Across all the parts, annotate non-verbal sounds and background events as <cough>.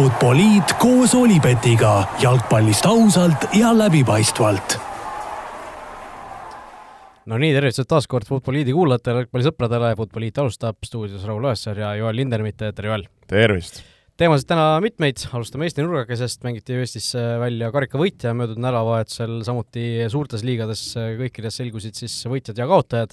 Futboliit koos Olipetiga jalgpallist ausalt ja läbipaistvalt. no nii, tervitused taas kord Futboliidi kuulajatele, jalgpallisõpradele, Futboliit alustab stuudios Raul Õessar ja Joel Lindermitt, tere Joel! tervist! teemasid täna mitmeid, alustame Eesti nurgakesest, mängiti ju Eestis välja karikavõitja möödunud nädalavahetusel, samuti suurtes liigades kõikides selgusid siis võitjad ja kaotajad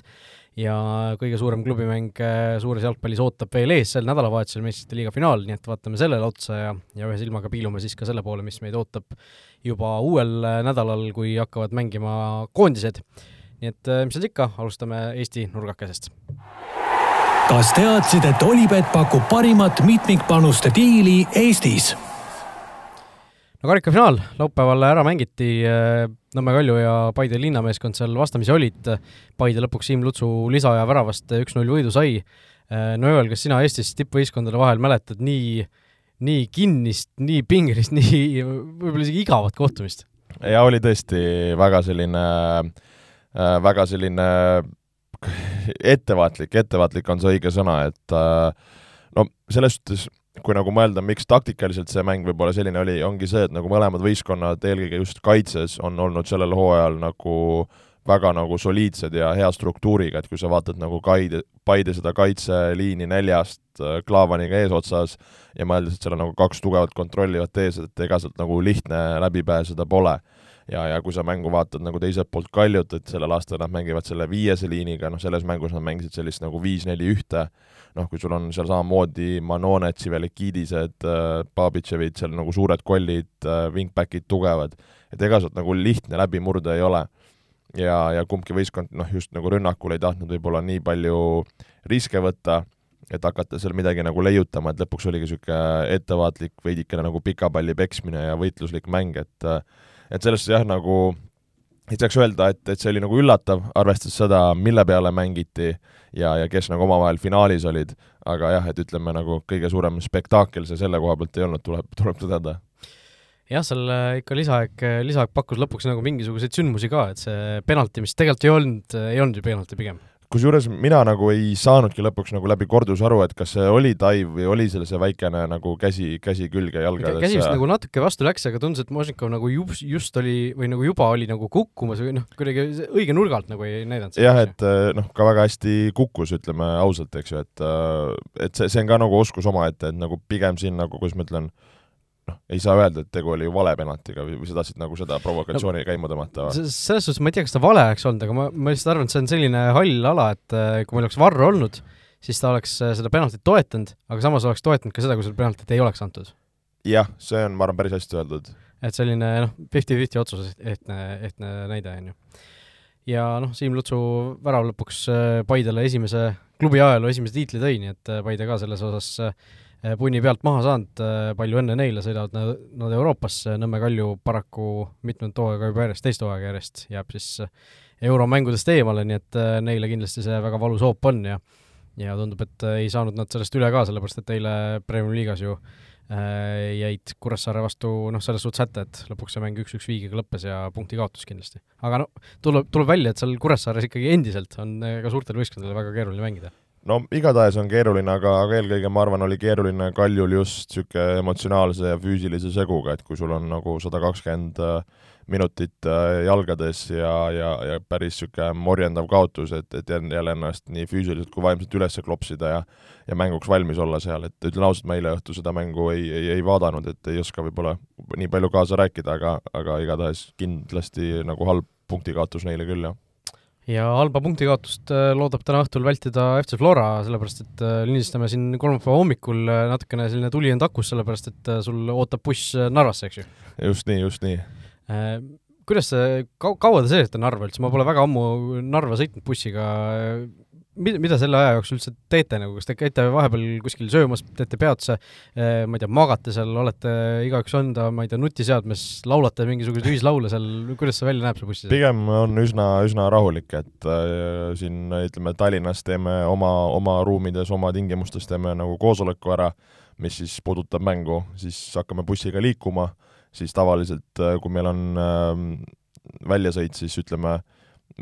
ja kõige suurem klubimäng äh, suures jalgpallis ootab veel ees sel nädalavahetusel meistrite liiga finaal, nii et vaatame sellele otsa ja, ja ühe silmaga piilume siis ka selle poole, mis meid ootab juba uuel äh, nädalal, kui hakkavad mängima koondised. nii et äh, mis seal ikka, alustame Eesti nurgakesest. kas teadsid, et Olipet pakub parimat mitmikpanuste diili Eestis? No karikafinaal laupäeval ära mängiti, äh, Nõmme Kalju ja Paide linnameeskond seal vastamisi olid, Paide lõpuks Siim Lutsu lisaaja väravast üks-null võidu sai. Äh, no Joel, kas sina Eestis tippvõistkondade vahel mäletad nii, nii kinnist, nii pingelist, <laughs> nii võib-olla isegi igavat kohtumist? ja oli tõesti väga selline, äh, väga selline ettevaatlik, ettevaatlik on see õige sõna, et no selles suhtes kui nagu mõelda, miks taktikaliselt see mäng võib-olla selline oli, ongi see, et nagu mõlemad võistkonnad, eelkõige just kaitses, on olnud sellel hooajal nagu väga nagu soliidsed ja hea struktuuriga, et kui sa vaatad nagu Kaide, Paide seda kaitseliini neljast äh, Klaavaniga eesotsas ja mõeldes, et seal on nagu kaks tugevat kontrollivat ees, et ega sealt nagu lihtne läbi pääseda pole ja, ja kui sa mängu vaatad nagu teiselt poolt Kaljut, et sellel aastal nad mängivad selle viiese liiniga, noh selles mängus nad mängisid sellist nagu viis-neli-ühte, noh kui sul on seal samamoodi Manoned, Sivelikidised, äh, Babitševid, seal nagu suured kollid, äh, wingbackid tugevad, et ega sealt nagu lihtne läbi murda ei ole. ja, ja kumbki võistkond noh, just nagu rünnakul ei tahtnud võib-olla nii palju riske võtta, et hakata seal midagi nagu leiutama, et lõpuks oligi niisugune ettevaatlik, veidikene nagu pika palli peksmine ja võitluslik mäng, et et selles suhtes jah, nagu ei saaks öelda, et, et see oli nagu üllatav, arvestades seda, mille peale mängiti ja, ja kes nagu omavahel finaalis olid, aga jah, et ütleme nagu kõige suurem spektaakel see selle koha pealt ei olnud, tuleb, tuleb tõdeda. Jah, seal äh, ikka lisaaeg, lisaaeg pakkus lõpuks nagu mingisuguseid sündmusi ka, et see penalti, mis tegelikult ei olnud, ei olnud ju penalti pigem kusjuures mina nagu ei saanudki lõpuks nagu läbi kordus aru, et kas see oli dive või oli seal see väikene nagu käsi, käsi külge jalgadesse. käsi vist nagu natuke vastu läks, aga tundus, et Možnikov nagu just, just oli või nagu juba oli nagu kukkumas või noh, kuidagi õige nurgalt nagu ei näidanud. jah, et eh, noh, ka väga hästi kukkus, ütleme ausalt, eks ju, et eh, et see, see on ka nagu oskus omaette, et nagu pigem siin nagu, kuidas ma ütlen, noh, ei saa öelda, et tegu oli ju vale penaltiga või, või sa tahtsid nagu seda provokatsiooni no, käima tõmmata? selles suhtes ma ei tea, kas ta vale oleks olnud, aga ma, ma lihtsalt arvan, et see on selline hall ala, et äh, kui meil oleks varr olnud, siis ta oleks äh, seda penaltit toetanud, aga samas oleks toetanud ka seda, kui seda penaltit ei oleks antud. jah, see on, ma arvan, päris hästi öeldud. et selline noh, fifty-fifty otsus, ehtne, ehtne näide, on ju. ja noh, Siim Lutsu värav lõpuks äh, Paidele esimese, klubi ajaloo esimese tiitli tõi, nii et Paide ka selles osas äh, punni pealt maha saanud, eh, palju õnne neile, sõidavad nad, nad Euroopasse, Nõmme Kalju paraku mitmendat hooaega juba järjest, teist hooaega järjest jääb siis eh, euromängudest eemale, nii et neile kindlasti see väga valus hoop on ja ja tundub, et ei saanud nad sellest üle ka, sellepärast et eile Premiumi liigas ju äh, jäid Kuressaare vastu noh, selles suhtes hätta, et lõpuks see mäng üks-üks viigiga lõppes ja punkti kaotus kindlasti. aga no tuleb, tuleb välja, et seal Kuressaares ikkagi endiselt on ka suurtel võistkondadel väga keeruline mängida no igatahes on keeruline, aga, aga eelkõige ma arvan, oli keeruline Kaljul just niisugune emotsionaalse ja füüsilise seguga, et kui sul on nagu sada kakskümmend äh, minutit äh, jalgades ja, ja, ja päris niisugune morjendav kaotus, et, et jälle ennast nii füüsiliselt kui vaimselt üles klopsida ja ja mänguks valmis olla seal, et ütlen ausalt, ma eile õhtul seda mängu ei, ei, ei vaadanud, et ei oska võib-olla nii palju kaasa rääkida, aga, aga igatahes kindlasti nagu halb punktikaotus neile küll, jah ja halba punktikaotust äh, loodab täna õhtul vältida FC Flora, sellepärast et äh, lindistame siin kolmapäeva hommikul äh, natukene selline tuli on takus, sellepärast et sul ootab buss Narvasse, eks ju? just nii, just nii. Kuidas see, kau-, kaua te seisate Narva üldse, ma pole väga ammu Narva sõitnud bussiga, mida, mida selle aja jooksul üldse teete nagu, kas te käite vahepeal kuskil söömas, teete peatuse, eh, ma ei tea, magate seal, olete igaüks enda, ma ei tea, nutiseadmes, laulate mingisuguseid <laughs> ühislaule seal, kuidas see välja näeb, see buss? pigem on üsna, üsna rahulik, et äh, siin ütleme, Tallinnas teeme oma, oma ruumides, oma tingimustes teeme nagu koosoleku ära, mis siis puudutab mängu, siis hakkame bussiga liikuma, siis tavaliselt, äh, kui meil on äh, väljasõit, siis ütleme,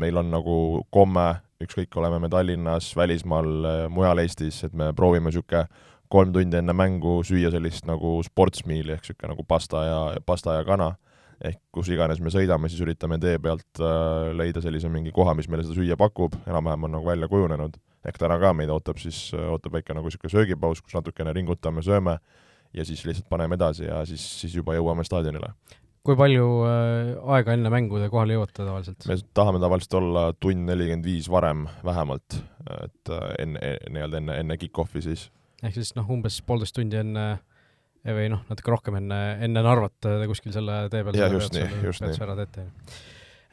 meil on nagu komme ükskõik, oleme me Tallinnas, välismaal, mujal Eestis, et me proovime niisugune kolm tundi enne mängu süüa sellist nagu sportsmeali ehk niisugune nagu pasta ja, pasta ja kana, ehk kus iganes me sõidame, siis üritame tee pealt äh, leida sellise mingi koha, mis meile seda süüa pakub, enam-vähem on nagu välja kujunenud. ehk täna ka meid ootab siis, ootab väike nagu niisugune söögipaus, kus natukene ringutame, sööme ja siis lihtsalt paneme edasi ja siis, siis juba jõuame staadionile kui palju äh, aega enne mängu te kohale jõuate tavaliselt? me tahame tavaliselt olla tund nelikümmend viis varem vähemalt, et äh, enne, e-, nii-öelda enne, enne kick-off'i siis. ehk siis noh, umbes poolteist tundi enne või noh, natuke rohkem enne, enne Narvat te kuskil selle tee peal jah, just nii, just nii. ära teete.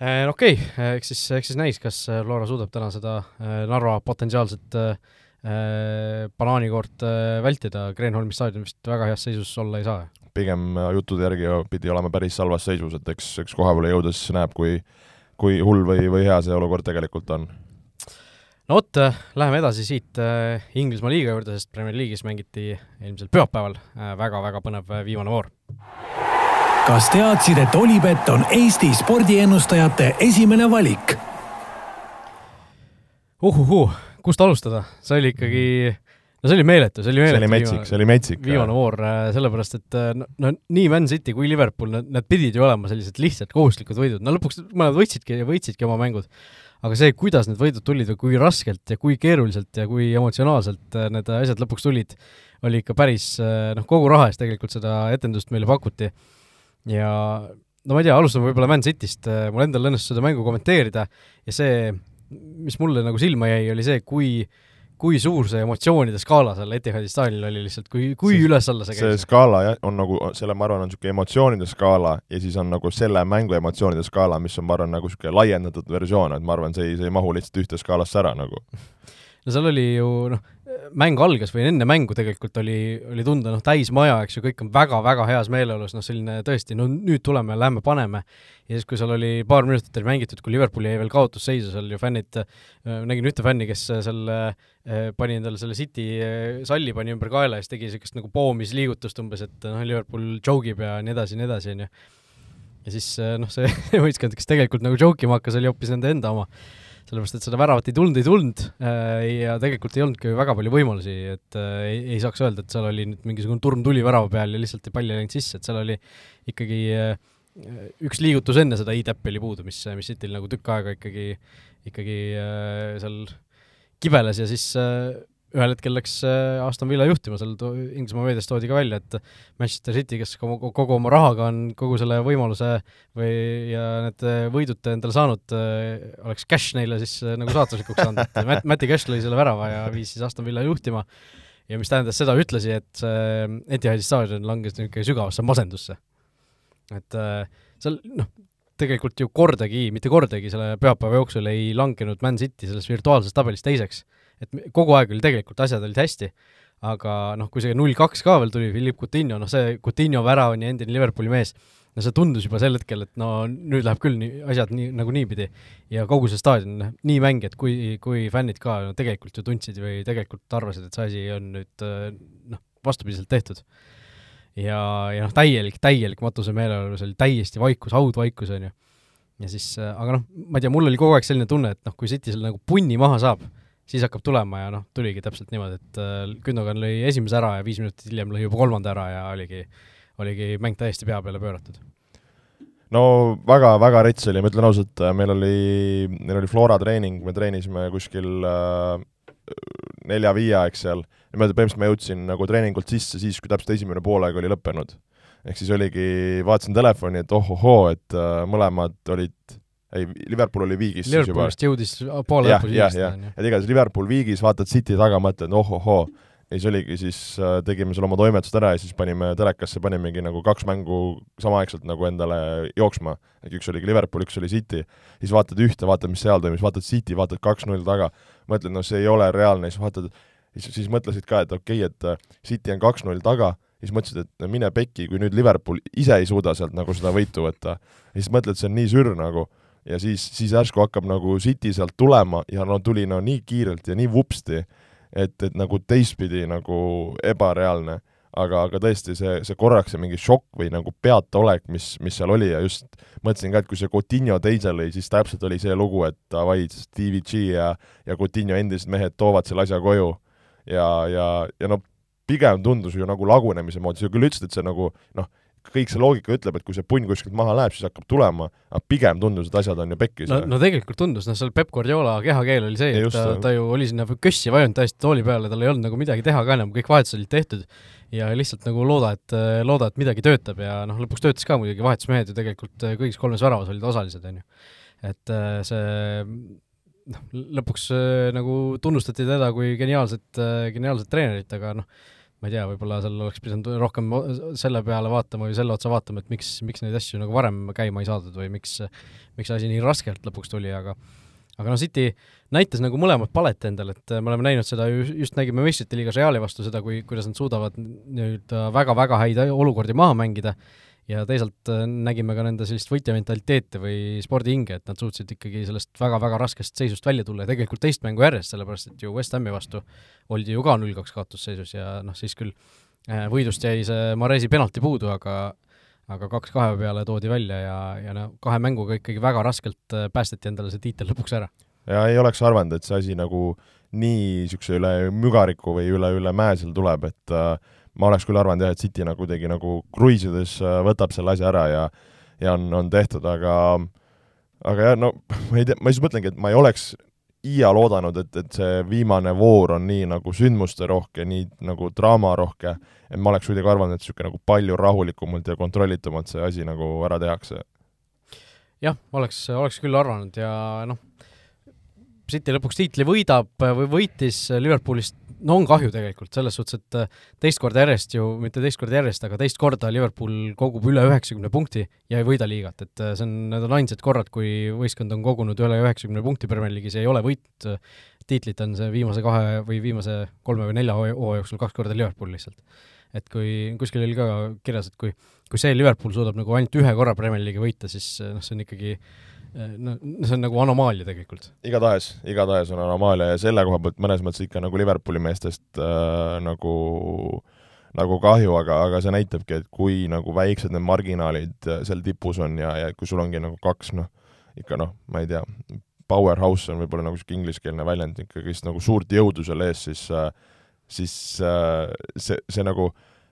Äh, okei eks siis, eks siis näis, kas Flora suudab täna seda Narva potentsiaalset banaanikoort vältida, Kreenholmi staadion vist väga heas seisus olla ei saa pigem äh, juttude järgi pidi olema päris halvas seisus, et eks, eks kohapeale jõudes näeb, kui kui hull või, või hea see olukord tegelikult on. no vot, äh, läheme edasi siit äh, Inglismaa liiga juurde, sest Premier League'is mängiti eelmisel pühapäeval väga-väga põnev viimane voor. kas teadsid, et Olipet on Eesti spordiennustajate esimene valik? uhuhuu, kust alustada, see oli ikkagi no see oli meeletu, see oli meeletu. see oli metsik, see oli metsik. viimane voor, äh, sellepärast et äh, no, no nii Man City kui Liverpool, nad, nad pidid ju olema sellised lihtsad kohustuslikud võidud, no lõpuks mõned võitsidki, võitsidki oma mängud. aga see, kuidas need võidud tulid või kui raskelt ja kui keeruliselt ja kui emotsionaalselt äh, need asjad lõpuks tulid, oli ikka päris noh, kogu raha eest tegelikult seda etendust meile pakuti. ja no ma ei tea, alustame võib-olla Man Cityst, mul endal õnnestus seda mängu kommenteerida ja see, mis mulle nagu silma jäi, oli see, kui äh, kui suur see emotsioonide skaala seal Etihadi staadionil oli lihtsalt, kui, kui üles-alla see käis? see skaala jah, on nagu, selle ma arvan, on niisugune emotsioonide skaala ja siis on nagu selle mängu emotsioonide skaala, mis on, ma arvan, nagu niisugune laiendatud versioon, et ma arvan, see ei, see ei mahu lihtsalt ühte skaalasse ära nagu. no seal oli ju noh, mäng algas või enne mängu tegelikult oli, oli tunda noh, täismaja, eks ju, kõik on väga-väga heas meeleolus, noh selline tõesti, no nüüd tuleme, lähme paneme. ja siis, kui seal oli paar minutit oli mängitud, kui Liverpool jäi veel kaotusseisu, seal ju fännid äh,, nägin ühte fänni, kes selle äh, pani endale selle City äh, salli pani ümber kaela ja siis tegi niisugust nagu poomisliigutust umbes, et noh, Liverpool joke ib ja nii edasi ja nii edasi, on ju. ja siis äh, noh, see <laughs> võistkond, kes tegelikult nagu joke ima hakkas, oli hoopis nende enda oma sellepärast et seda väravat ei tulnud, ei tulnud äh, ja tegelikult ei olnudki väga palju võimalusi, et äh, ei, ei saaks öelda, et seal oli nüüd mingisugune turm tuli värava peal ja lihtsalt pall ei läinud sisse, et seal oli ikkagi äh, üks liigutus enne seda e-täppi oli puudu, mis, mis Cityl nagu tükk aega ikkagi, ikkagi seal kibeles ja siis ühel hetkel läks äh, Aston Villa juhtima, seal Inglismaa meedias toodi ka välja, et Manchester City, kes kogu, kogu oma rahaga on kogu selle võimaluse või, ja need äh, võidud endale saanud, äh, oleks cash neile siis nagu saatuslikuks saanud, et Matt, Mati Cash lõi selle värava ja viis siis Aston Villa juhtima. Ja mis tähendas seda ühtlasi, et see Etihadi staadion langes niisugune sügavasse masendusse. et seal noh, tegelikult ju kordagi, mitte kordagi selle pühapäeva jooksul ei langenud Man City selles virtuaalses tabelis teiseks et kogu aeg oli tegelikult, asjad olid hästi, aga noh, kui see null kaks ka veel tuli, Philippe Coutinho, noh see Coutinho värav on ju endine Liverpooli mees, no see tundus juba sel hetkel, et no nüüd läheb küll nii, asjad nii, nagu niipidi. ja kogu see staadion, noh, nii mängijad kui, kui fännid ka no tegelikult ju tundsid või tegelikult arvasid, et see asi on nüüd noh, vastupidiselt tehtud. ja, ja noh, täielik, täielik matuse meeleolu, see oli täiesti vaikus, haudvaikus, on ju. ja siis, aga noh, ma ei tea, mul oli kogu aeg selline tunne, et noh, kui City selle nagu punni maha saab, siis hakkab tulema ja noh, tuligi täpselt niimoodi, et äh, Gündogan lõi esimese ära ja viis minutit hiljem lõi juba kolmanda ära ja oligi, oligi mäng täiesti pea peale pööratud. no väga-väga rets oli, ma ütlen ausalt, äh, meil oli, meil oli Flora treening, me treenisime kuskil äh, nelja-viie aeg seal ma põhimõtteliselt ma jõudsin nagu treeningult sisse siis, kui täpselt esimene poolaeg oli lõppenud. ehk siis oligi, vaatasin telefoni, et ohohoo, et mõlemad olid ei, Liverpool oli viigis Liverpoolist jõudis poole lõpus viigist, on ju. et igatahes Liverpool viigis, vaatad City taga, mõtled ohohoo, ja siis oligi, siis äh, tegime seal oma toimetused ära ja siis panime telekasse, panimegi nagu kaks mängu samaaegselt nagu endale jooksma. üks oligi Liverpool, üks oli City. siis vaatad ühte, vaatad, mis seal toimus, vaatad City, vaatad kaks-null taga, mõtled, no see ei ole reaalne, siis vaatad, siis, siis mõtlesid ka, et okei okay,, et äh, City on kaks-null taga, siis mõtlesid, et mine pekki, kui nüüd Liverpool ise ei suuda sealt nagu seda võitu võtta. ja siis mõtled, see on nii sür nagu ja siis, siis järsku hakkab nagu City sealt tulema ja no tuli no nii kiirelt ja nii vupsti, et, et nagu teistpidi nagu ebareaalne. aga, aga tõesti, see, see korraks see mingi šokk või nagu peataolek, mis, mis seal oli ja just mõtlesin ka, et kui see Coutinho teise lõi, siis täpselt oli see lugu, et davai, Stevie G ja, ja Coutinho endised mehed toovad selle asja koju ja, ja, ja noh, pigem tundus ju nagu lagunemise moodi, sa küll ütlesid, et see nagu noh, kõik see loogika ütleb, et kui see punn kuskilt maha läheb, siis hakkab tulema, aga pigem tundus, et asjad on ju pekkis. no, no tegelikult tundus, noh, seal Peep Guardiola kehakeel oli see, et Just, ta, ta ju oli sinna kössi vajunud täiesti tooli peale, tal ei olnud nagu midagi teha ka enam, kõik vahetused olid tehtud ja lihtsalt nagu looda, et, looda, et midagi töötab ja noh, lõpuks töötas ka muidugi, vahetusmehed ju tegelikult kõigis kolmes väravas olid osalised, on ju. et äh, see noh, lõpuks äh, nagu tunnustati teda kui geniaalset, geniaalset treenerit, aga noh, ma ei tea, võib-olla seal oleks pidanud rohkem selle peale vaatama või selle otsa vaatama, et miks, miks neid asju nagu varem käima ei saadud või miks, miks asi nii raskelt lõpuks tuli, aga aga noh, City näitas nagu mõlemat palet endale, et me oleme näinud seda ju, just nägime meistrite liigas Reali vastu seda, kui, kuidas nad suudavad nii-öelda väga-väga häid olukordi maha mängida ja teisalt äh, nägime ka nende sellist võitjamentaliteeti või spordihinge, et nad suutsid ikkagi sellest väga-väga raskest seisust välja tulla ja tegelikult teist mängu järjest, sellepärast et ju West Hami vastu oldi ju ka null-kaks kaotusseisus ja noh, siis küll äh, võidust jäi see Maresi penalti puudu, aga aga kaks kahe peale toodi välja ja, ja no kahe mänguga ikkagi väga raskelt äh, päästeti endale see tiitel lõpuks ära. ja ei oleks arvanud, et see asi nagu nii niisuguse üle mügariku või üle, üle mäe seal tuleb, et äh, ma oleks küll arvanud jah, et City nagu kuidagi nagu kruiisides äh, võtab selle asja ära ja ja on, on tehtud, aga aga jah, no <laughs> ma ei tea, ma siis mõtlengi, et ma ei oleks iial oodanud, et, et see viimane voor on nii nagu sündmusterohke, nii nagu draamarohke, et ma oleks kuidagi arvanud, et niisugune nagu palju rahulikumalt ja kontrollitumalt see asi nagu ära tehakse. jah, oleks, oleks küll arvanud ja noh, City lõpuks tiitli võidab või võitis Liverpoolist no on kahju tegelikult, selles suhtes, et äh, teist korda järjest ju, mitte teist korda järjest, aga teist korda Liverpool kogub üle üheksakümne punkti ja ei võida liigat, et äh, see on, need on ainsad korrad, kui võistkond on kogunud üle üheksakümne punkti Premier League'is ja ei ole võit, tiitlit on see viimase kahe või viimase kolme või nelja hooaja jooksul kaks korda Liverpool lihtsalt. et kui kuskil oli ka kirjas, et kui, kui see Liverpool suudab nagu ainult ühe korra Premier League'i võita, siis noh, see on ikkagi Äh, no see on nagu anomaalia tegelikult. igatahes, igatahes on anomaalia ja selle koha pealt mõnes mõttes ikka nagu Liverpooli meestest äh, nagu nagu kahju, aga, aga see näitabki, et kui nagu väiksed need marginaalid äh, seal tipus on ja, ja kui sul ongi nagu kaks noh, ikka noh, ma ei tea, powerhouse on võib-olla nagu niisugune ingliskeelne väljend, ikkagist nagu suurt jõudu seal ees, siis äh, siis äh, see, see nagu,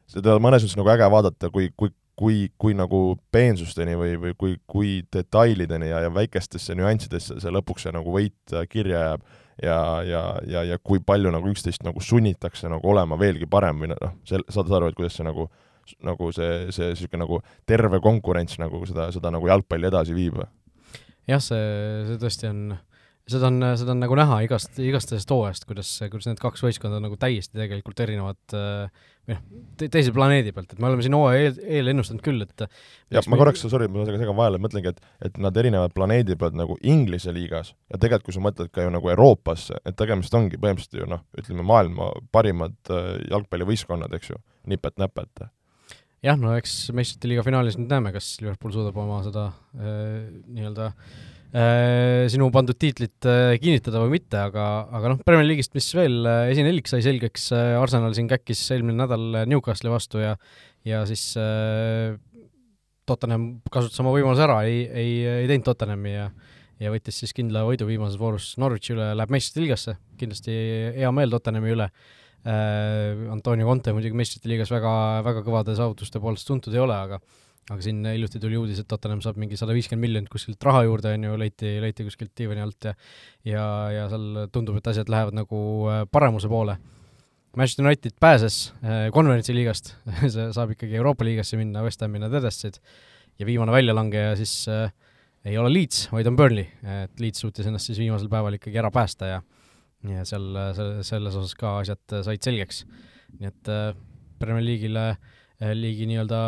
seda mõnes mõttes nagu äge vaadata, kui, kui kui, kui nagu peensusteni või, või kui, kui detailideni ja, ja väikestesse nüanssidesse see lõpuks see nagu võit äh, kirja jääb ja, ja, ja, ja kui palju nagu üksteist nagu sunnitakse nagu olema veelgi parem või noh, sel-, saad aru, et kuidas see nagu nagu see, see niisugune nagu terve konkurents nagu seda, seda nagu jalgpalli edasi viib? jah, see, see tõesti on seda on, seda on nagu näha igast, igast sellest hooajast, kuidas, kuidas need kaks võistkonda on nagu täiesti tegelikult erinevad või noh, teise planeedi pealt, et me oleme siin hooaja eel, eel ennustanud küll, et jah, ma korraks, sorry, ma segan vahele, mõtlengi, et et nad erinevad planeedi pealt nagu Inglise liigas ja tegelikult, kui sa mõtled ka ju nagu Euroopasse, et tegemist ongi põhimõtteliselt ju noh, ütleme maailma parimad äh, jalgpallivõistkonnad, eks ju, nipet-näpet. Jah, no eks meistrite liiga finaalis nüüd näeme, kas Liverpool suudab oma seda äh, nii-öelda Äh, sinu pandud tiitlit äh, kinnitada või mitte, aga, aga noh, Premier League'ist, mis veel, äh, esinelik sai selgeks, Arsenal siin käkkis eelmine nädal Newcastle'i vastu ja ja siis äh, Tottenham kasutas oma võimaluse ära, ei, ei, ei teinud Tottenhami ja ja võttis siis kindla võidu viimases voorus Norwichi üle, läheb meistrite liigasse, kindlasti hea meel Tottenhami üle äh,. Antonio Conte muidugi meistrite liigas väga, väga kõvade saavutuste poolest tuntud ei ole, aga aga siin hiljuti tuli uudis, et Tottenham saab mingi sada viiskümmend miljonit kuskilt raha juurde, on ju, leiti, leiti kuskilt diivani alt ja ja, ja seal tundub, et asjad lähevad nagu äh, paremuse poole. Manchester United pääses äh, konverentsi liigast <laughs> see saab ikkagi Euroopa liigasse minna, West Ham'i nad edastasid, ja viimane väljalangeja siis äh, ei ole Leeds, vaid on Burnley, et Leeds suutis ennast siis viimasel päeval ikkagi ära päästa ja ja seal, selle, selles osas ka asjad said selgeks. nii et äh, Premier League'ile äh,, liigi nii-öelda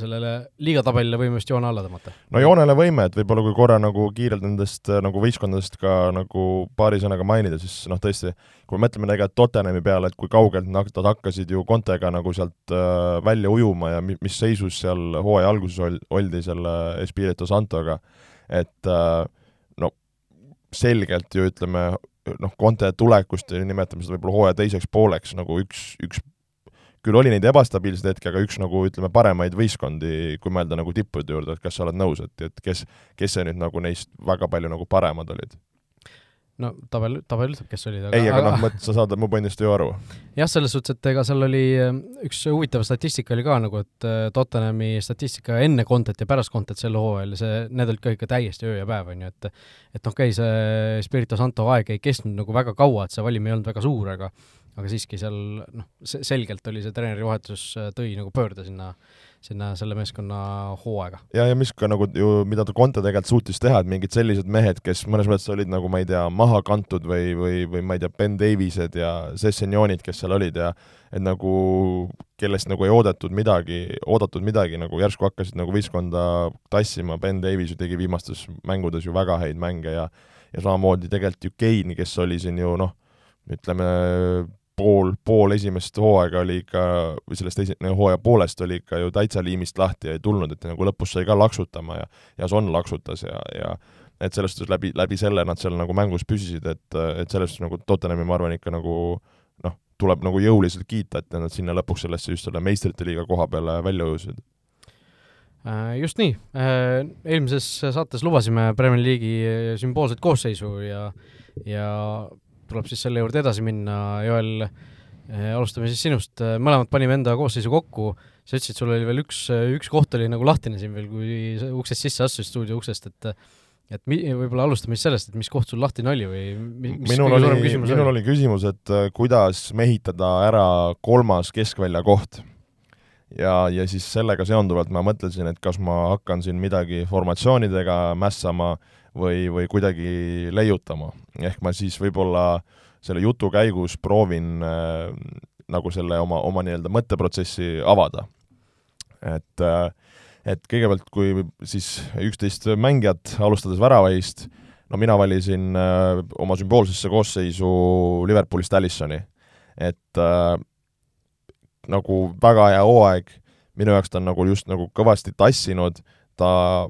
sellele liigatabelile võime vist joone alla tõmmata? no joonele võime, et võib-olla kui korra nagu kiirelt nendest äh, nagu võistkondadest ka nagu paari sõnaga mainida, siis noh, tõesti, kui me mõtleme tegelikult Tottenhami peale, et kui kaugelt nad hakkasid ju Kontega nagu sealt äh, välja ujuma ja mi-, mis seisus seal hooaja alguses ol-, oldi selle Espirito Santoga, et äh, no selgelt ju ütleme, noh, Conte tulekust nimetame seda võib-olla hooaja teiseks pooleks nagu üks, üks küll oli neid ebastabiilseid hetki, aga üks nagu ütleme, paremaid võistkondi, kui mõelda nagu tippude juurde, et kas sa oled nõus, et, et kes, kes see nüüd nagu neist väga palju nagu paremad olid? no tabel, tabel ütleb, kes olid, aga ei, aga noh, sa saad mu pointist ju aru. jah, selles suhtes, et ega seal oli üks huvitav statistika oli ka nagu, et Tottenhami statistika enne Contet ja pärast Contet sel hooajal, see, need olid ka ikka täiesti öö ja päev, on ju, et et noh, okei okay,, see Spirito Santo aeg ei kestnud nagu väga kaua, et see valim ei olnud väga suur, aga aga siiski seal noh, selgelt oli see treenerivahetus, äh, tõi nagu pöörde sinna, sinna selle meeskonna hooaega. ja, ja mis ka nagu ju, mida ta Conte tegelikult suutis teha, et mingid sellised mehed, kes mõnes mõttes olid nagu ma ei tea, maha kantud või, või, või ma ei tea, Ben Davised ja Sessionionid, kes seal olid ja et nagu, kellest nagu ei oodatud midagi, oodatud midagi, nagu järsku hakkasid nagu võistkonda tassima, Ben Davis ju tegi viimastes mängudes ju väga häid mänge ja ja samamoodi tegelikult ju Keini, kes oli siin ju noh, ütleme pool, pool esimest hooaega oli ikka, või sellest esi-, hooaja poolest oli ikka ju täitsa liimist lahti ja ei tulnud, et nagu lõpus sai ka laksutama ja ja Son laksutas ja, ja et selles suhtes läbi, läbi selle nad seal nagu mängus püsisid, et, et selles suhtes nagu Tottenhami ma arvan ikka nagu noh, tuleb nagu jõuliselt kiita, et nad sinna lõpuks sellesse just selle meistrite liiga koha peale välja jõudsid. Äh, Just nii, äh, eelmises saates lubasime Premier League'i sümboolset koosseisu ja, ja tuleb siis selle juurde edasi minna, Joel, eh, alustame siis sinust, eh, mõlemad panime enda koosseisu kokku, sa ütlesid, sul oli veel üks, eh, üks koht oli nagu lahtine siin veel, kui uksest sisse astusid, stuudio uksest, et et mi-, võib-olla alustame siis sellest, et mis koht sul lahtine oli või mis minul oli, minul oli? oli küsimus, et kuidas mehitada ära kolmas keskvälja koht. ja, ja siis sellega seonduvalt ma mõtlesin, et kas ma hakkan siin midagi formatsioonidega mässama või, või kuidagi leiutama. ehk ma siis võib-olla selle jutu käigus proovin äh, nagu selle oma, oma nii-öelda mõtteprotsessi avada. et äh, et kõigepealt, kui siis üksteist mängijat, alustades väravahist, no mina valisin äh, oma sümboolsesse koosseisu Liverpoolist Allisoni. et äh, nagu väga hea hooaeg, minu jaoks ta on nagu just nagu kõvasti tassinud, ta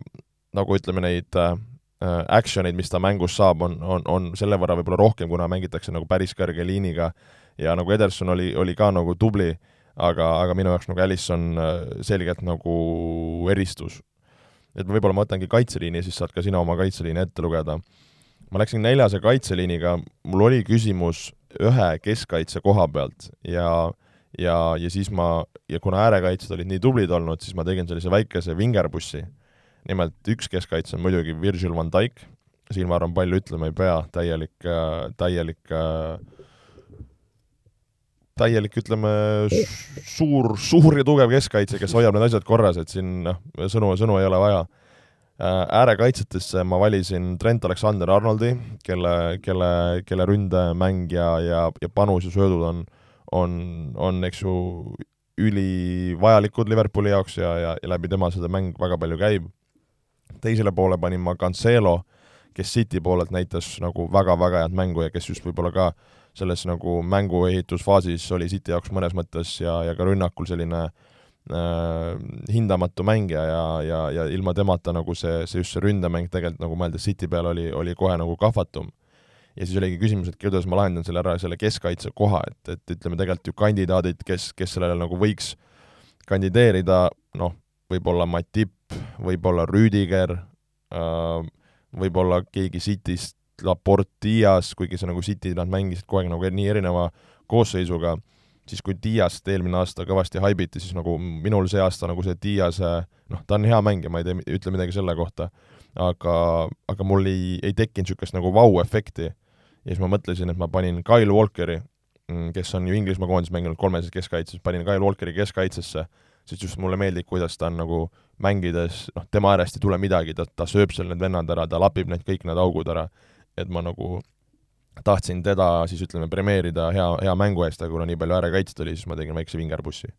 nagu ütleme, neid äh, Äh, action'id, mis ta mängus saab, on, on, on selle võrra võib-olla rohkem, kuna mängitakse nagu päris kõrge liiniga ja nagu Ederson oli, oli ka nagu tubli, aga, aga minu jaoks nagu Alisson äh, selgelt nagu eristus. et võib-olla ma võtangi kaitseliini siis saad ka sina oma kaitseliini ette lugeda. ma läksin neljase kaitseliiniga, mul oli küsimus ühe keskkaitse koha pealt ja ja, ja siis ma, ja kuna äärekaitsjad olid nii tublid olnud, siis ma tegin sellise väikese vingerpussi nimelt üks keskkaitse on muidugi Virgil van Dijk, siin ma arvan, palju ütlema ei pea, täielik, täielik täielik, ütleme, suur, suur ja tugev keskkaitse, kes hoiab need asjad korras, et siin noh, sõnu, sõnu ei ole vaja. äärekaitsetesse ma valisin Trent Alexander-Arnoldi, kelle, kelle, kelle ründemäng ja, ja, ja panus ja söödud on, on, on, eks ju, ülivajalikud Liverpooli jaoks ja, ja, ja läbi tema seda mäng väga palju käib teisele poole panin ma Cancelo, kes City poolelt näitas nagu väga-väga head mängu ja kes just võib-olla ka selles nagu mängu ehitusfaasis oli City jaoks mõnes mõttes ja, ja ka rünnakul selline äh, hindamatu mängija ja, ja, ja ilma temata nagu see, see just see ründemäng tegelikult nagu mõeldes City peale oli, oli kohe nagu kahvatum. ja siis oligi küsimus, et kuidas ma lahendan selle ära, selle keskkaitse koha, et, et ütleme tegelikult ju kandidaadid, kes, kes sellele nagu võiks kandideerida, noh, võib-olla Matip, võib-olla Rüdiger, äh, võib-olla keegi Cityst, Laport, Dias, kuigi see nagu City, nad mängisid kogu aeg nagu nii erineva koosseisuga, siis kui Diast eelmine aasta kõvasti haibiti, siis nagu minul see aasta nagu see Dias, noh, ta on hea mängija, ma ei tee, ütle midagi selle kohta, aga, aga mul ei, ei tekkinud niisugust nagu vau-efekti. ja siis ma mõtlesin, et ma panin Kyle Walkeri, mm, kes on ju Inglismaa koondises mänginud kolmeses keskkaitses, panin Kyle Walkeri keskkaitsesse sest just mulle meeldib, kuidas ta on nagu mängides, noh, tema äärest ei tule midagi, ta, ta sööb seal need vennad ära, ta lapib need kõik need augud ära, et ma nagu tahtsin teda siis ütleme, premeerida hea, hea mängu eest, aga kuna nii palju äärekaitset oli, siis ma tegin väikse vingerpussi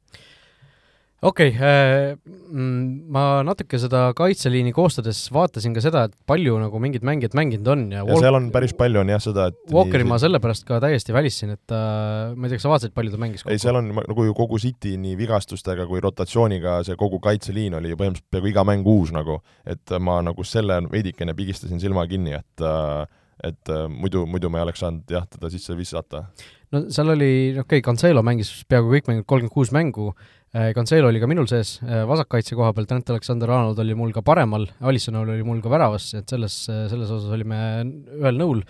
okei okay, äh,, mm, ma natuke seda kaitseliini koostades vaatasin ka seda, et palju nagu mingid mängijad mänginud on ja, ja Walk... seal on päris palju on jah seda, et Walkeri nii... ma sellepärast ka täiesti välistasin, et äh, ma ei tea, kas sa vaatasid, palju ta mängis? ei, seal on nagu ju kogu City nii vigastustega kui rotatsiooniga, see kogu kaitseliin oli ju põhimõtteliselt peaaegu iga mäng uus nagu, et ma nagu selle veidikene pigistasin silma kinni, et äh, et äh, muidu, muidu ma ei oleks saanud jah, teda sisse visata no seal oli, okei okay,, Cancelo mängis peaaegu kõik mängud, kolmkümmend kuus mängu Cancelo oli ka minul sees, vasakkaitse koha peal Trent Alexander-Arnold oli mul ka paremal, Alisson oli mul ka väravas, et selles, selles osas olime ühel nõul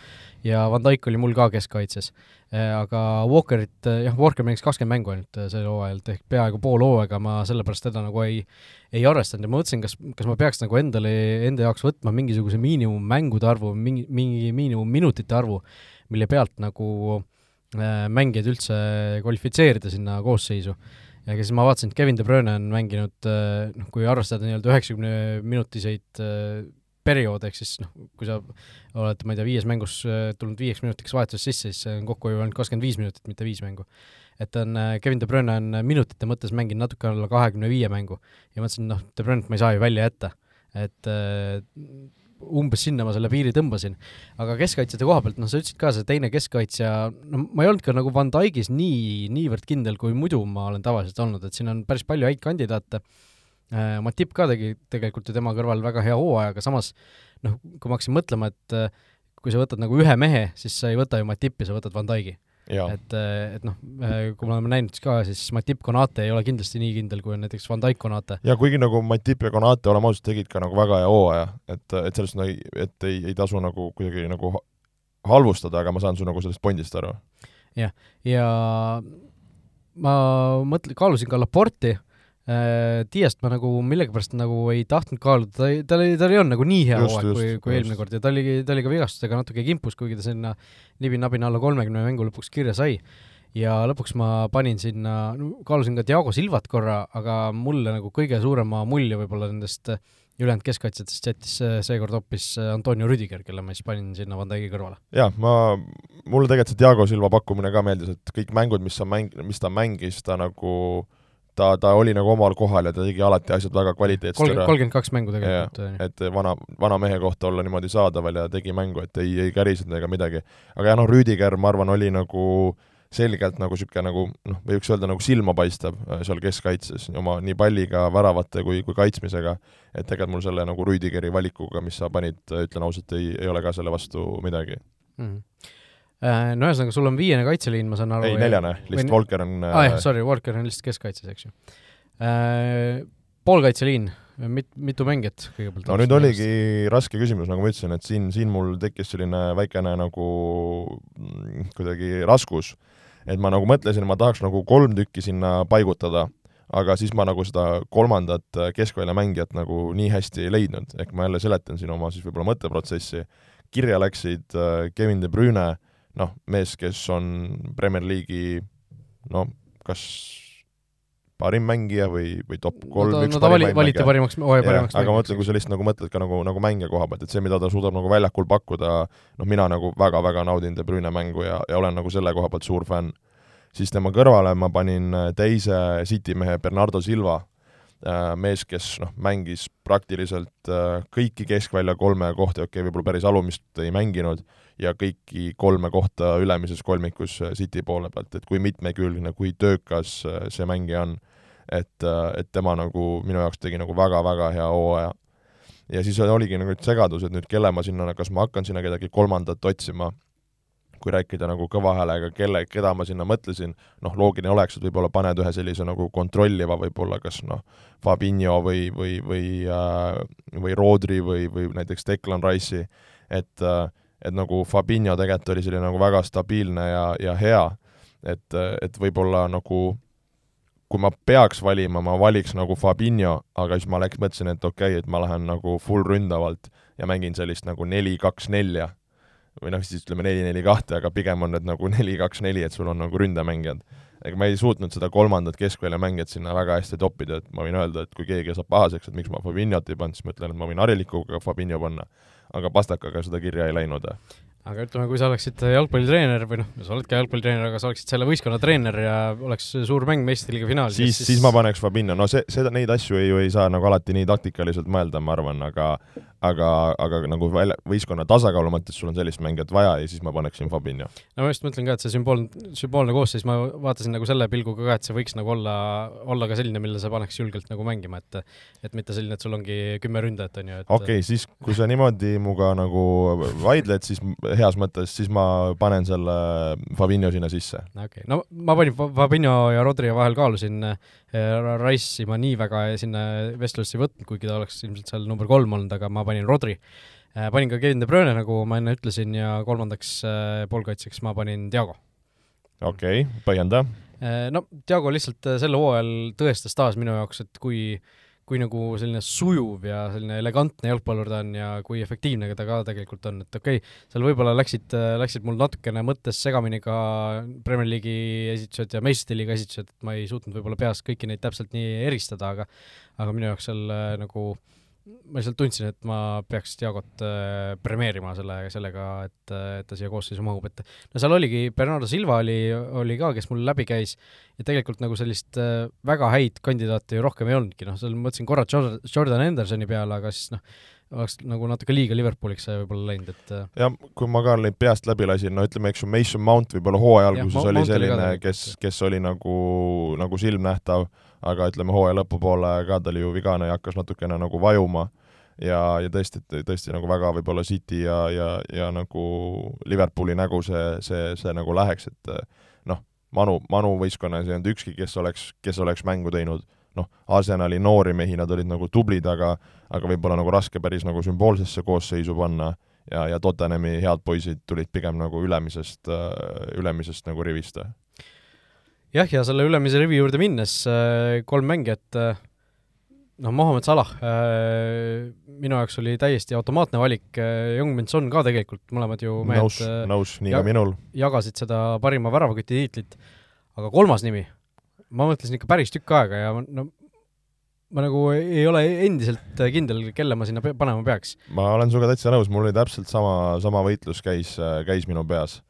ja Van Dijk oli mul ka keskkaitses. Aga Walkerit, jah, Walker mängis kakskümmend mängu ainult sel hooajal, ehk peaaegu pool hooaega ma sellepärast teda nagu ei ei arvestanud ja ma mõtlesin, kas, kas ma peaks nagu endale, enda jaoks võtma mingisuguse miinimummängude arvu, mingi, mingi miinimumminutite arvu, mille pealt nagu äh, mängijaid üldse kvalifitseerida sinna koosseisu. Ja siis ma vaatasin, et Kevin De Bruyne on mänginud äh, noh, kui arvestada nii-öelda üheksakümne minutiseid äh, periood, ehk siis noh, kui sa oled, ma ei tea, viies mängus äh, tulnud viieks minutiks vahetuses sisse, siis on kokkuhoiu ainult kakskümmend viis minutit, mitte viis mängu et on, Kevin De Bruyne on minutite mõttes mänginud natuke alla kahekümne viie mängu ja mõtlesin, noh, De Bruyne't ma ei saa ju välja jätta. et umbes sinna ma selle piiri tõmbasin. aga keskkaitsjate koha pealt, noh, sa ütlesid ka, see teine keskkaitsja, no ma ei olnud ka nagu Van Dijkis nii, niivõrd kindel, kui muidu ma olen tavaliselt olnud, et siin on päris palju häid kandidaate äh,, Matip ka tegi tegelikult ju tema kõrval väga hea hooaja, aga samas noh, kui ma hakkasin mõtlema, et äh, kui sa võtad nagu ühe mehe, siis sa ei võta ju Matipi, sa võtad Van Dijki et, äh, et noh, äh, kui me oleme näinud ka, siis Matip Konate ei ole kindlasti nii kindel, kui on näiteks Van Dijk Konate. ja kuigi nagu Matip ja Konate, oleme ausad, tegid ka nagu väga hea hooaja, et, et sellest nagu, et ei, ei tasu nagu kuidagi nagu halvustada, aga ma saan su nagu sellest pondist aru. jah, ja ma mõtlen, kaalusin ka Laporti Diast ma nagu millegipärast nagu ei tahtnud kaaluda, ta ei, tal ei, tal ei olnud nagu nii hea hooaeg kui, kui eelmine kord ja ta oli, ta oli ka vigastustega natuke kimpus, kuigi ta sinna nibin-nabin alla kolmekümne mängu lõpuks kirja sai. ja lõpuks ma panin sinna, kaalusin ka Diego Silvat korra, aga mulle nagu kõige suurema mulje võib-olla nendest ülejäänud keskkaitsjatest jättis seekord hoopis Antonio Rüdiger, kelle ma siis panin sinna Van Dijk'i kõrvale. jah, ma, mulle tegelikult see Diego Silva pakkumine ka meeldis, et kõik mängud, mis sa mäng-, mis ta mängis, ta nagu äh, ta, ta oli nagu omal kohal ja ta tegi alati asjad väga kvaliteetselt ära. kolmkümmend kaks mängu tegelikult. et vana, vana mehe kohta olla niimoodi saadaval ja tegi mängu, et ei, ei kärisenud ega midagi. aga jah, noh, Rüüdiger, ma arvan, oli nagu selgelt nagu niisugune nagu noh, võiks öelda nagu silmapaistev äh, seal keskkaitses oma nii palliga, väravate kui, kui kaitsmisega, et tegelikult mul selle nagu Rüüdigeri valikuga, mis sa panid, ütlen ausalt, ei, ei ole ka selle vastu midagi mm. -hmm Äh, no ühesõnaga, sul on viiene kaitseliin, ma saan aru. ei, neljane, lihtsalt või... Walker on aa ah, jah, sorry, Walker on lihtsalt keskkaitses, eks ju äh,. Poolkaitseliin, mit-, mitu mängijat kõigepealt? no nüüd oligi eest? raske küsimus, nagu ma ütlesin, et siin, siin mul tekkis selline väikene nagu mm, kuidagi raskus, et ma nagu mõtlesin, ma tahaks nagu kolm tükki sinna paigutada, aga siis ma nagu seda kolmandat keskväljamängijat nagu nii hästi ei leidnud, ehk ma jälle seletan siin oma siis võib-olla mõtteprotsessi, kirja läksid äh, Kevin De Bruyne noh, mees, kes on Premier League'i no kas parim mängija või, või top kolm no,, üks no, parim vali, valiti parimaks, hooaja parimaks aga ma mõtlen, kui sa lihtsalt nagu mõtled ka nagu, nagu mängija koha pealt, et see, mida ta suudab nagu väljakul pakkuda, noh, mina nagu väga-väga naudin De Bruyne mängu ja, ja olen nagu selle koha pealt suur fänn. siis tema kõrvale ma panin teise City mehe Bernardo Silva, äh, mees, kes noh, mängis praktiliselt äh, kõiki keskvälja kolme kohti, okei okay,, võib-olla päris alumist ei mänginud, ja kõiki kolme kohta ülemises kolmikus äh, City poole pealt, et kui mitmekülgne, kui töökas äh, see mängija on, et, äh, et tema nagu minu jaoks tegi nagu väga-väga hea hooaja. ja siis oligi nagu segadus, et nüüd kelle ma sinna, kas ma hakkan sinna kedagi kolmandat otsima, kui rääkida nagu kõva häälega, kelle, keda ma sinna mõtlesin, noh, loogiline oleks, et võib-olla paned ühe sellise nagu kontrolliva võib-olla kas noh, Fabinho või, või, või äh, või Rodri või, või näiteks Declan Rice'i, et äh, et nagu Fabinho tegelikult oli selline nagu väga stabiilne ja, ja hea, et, et võib-olla nagu kui ma peaks valima, ma valiks nagu Fabinho, aga siis ma läks, mõtlesin, et okei okay,, et ma lähen nagu full ründavalt ja mängin sellist nagu neli-kaks-nelja või noh, siis ütleme neli-neli-kahte, aga pigem on need nagu <laughs> neli-kaks-neli, et sul on nagu ründemängijad. ega ma ei suutnud seda kolmandat keskväljamängijat sinna väga hästi toppida, et ma võin öelda, et kui keegi saab pahaseks, et miks ma Fabinhot ei pannud, siis ma ütlen, et ma võin harilikuga Fabinho panna aga pastakaga seda kirja ei läinud aga ütleme, kui sa oleksid jalgpallitreener või noh, sa oledki jalgpallitreener, aga sa oleksid selle võistkonna treener ja oleks suur mäng meistriliiga finaalis. siis, siis, siis ma paneks Fabinho, no see, seda, neid asju ei, ju ei saa nagu alati nii taktikaliselt mõelda, ma arvan, aga aga, aga nagu välja, võistkonna tasakaalu mõttes sul on sellist mängijat vaja ja siis ma paneksin Fabinho. no ma just mõtlen ka, et see sümboolne, sümboolne koosseis, ma vaatasin nagu selle pilguga ka, et see võiks nagu olla, olla ka selline, mille sa paneks julgelt nagu mängima, et et mitte selline, et sul ongi kümme ründajat, on ju, et okei okay,, siis kui sa niimoodi minuga nagu vaidled, siis <laughs> heas mõttes, siis ma panen selle Fabinho sinna sisse. okei okay., no ma panin Fabinho ja Rodri vahel kaalusin äh, Rice'i ma nii väga sinna vestlusse ei võtnud, kuigi ta oleks ilmselt seal number kolm olnud, aga ma panin Rodri äh,. panin ka Kevin De Bruyne, nagu ma enne ütlesin, ja kolmandaks äh, poolkaitseks ma panin Diago. okei okay,, põhjenda. No Diago lihtsalt sel hooajal tõestas taas minu jaoks, et kui äh, kui nagu selline sujuv ja selline elegantne jalgpallur ta on ja kui efektiivne ta ka tegelikult on, et okei okay,, seal võib-olla läksid, läksid mul natukene mõttes segamini ka Premier League'i esitused ja meistrite liiga esitused, et ma ei suutnud võib-olla peast kõiki neid täpselt nii eristada, aga aga minu jaoks seal äh, nagu äh, ma lihtsalt tundsin, et ma peaks Diagot äh, premeerima selle, sellega, et, et ta siia koosseisu mahub, et no seal oligi, Bernardo Silva oli, oli ka, kes mul läbi käis, ja tegelikult nagu sellist äh, väga häid kandidaate ju rohkem ei olnudki, noh, seal mõtlesin korra Jordan Hendersoni peale, aga siis noh, oleks nagu natuke liiga Liverpooliks see võib-olla läinud, et äh, jah, kui ma ka neid peast läbi lasin, no ütleme, eks ju, Mason Mount võib-olla hooaja alguses oli selline, kes, kes oli nagu, nagu silmnähtav aga ütleme, hooaja lõpupoole ka ta oli ju vigane ja hakkas natukene nagu vajuma. Ja, ja tõesti, tõesti nagu väga võib-olla City ja, ja, ja nagu Liverpooli nägu see, see, see nagu läheks, et noh, Manu, Manu võistkonnas ei olnud ükski, kes oleks, kes oleks mängu teinud, noh, Arsenali noori mehi, nad olid nagu tublid, aga aga võib-olla nagu raske päris nagu sümboolsesse koosseisu panna. Ja, ja Tottenhami head poisid tulid pigem nagu ülemisest, ülemisest nagu rivist jah, ja selle ülemise rivi juurde minnes äh, kolm mängijat, äh, noh, Mohammed Salah äh, minu jaoks oli täiesti automaatne valik, Young-Min Son ka tegelikult, mõlemad ju mehed nõus, nõus, nii ka minul. jagasid seda parima väravaküti tiitlit, aga kolmas nimi, ma mõtlesin ikka päris tükk aega ja no ma nagu ei ole endiselt kindel, kelle ma sinna panema peaks. ma olen sinuga täitsa nõus, mul oli täpselt sama, sama võitlus käis, käis minu peas.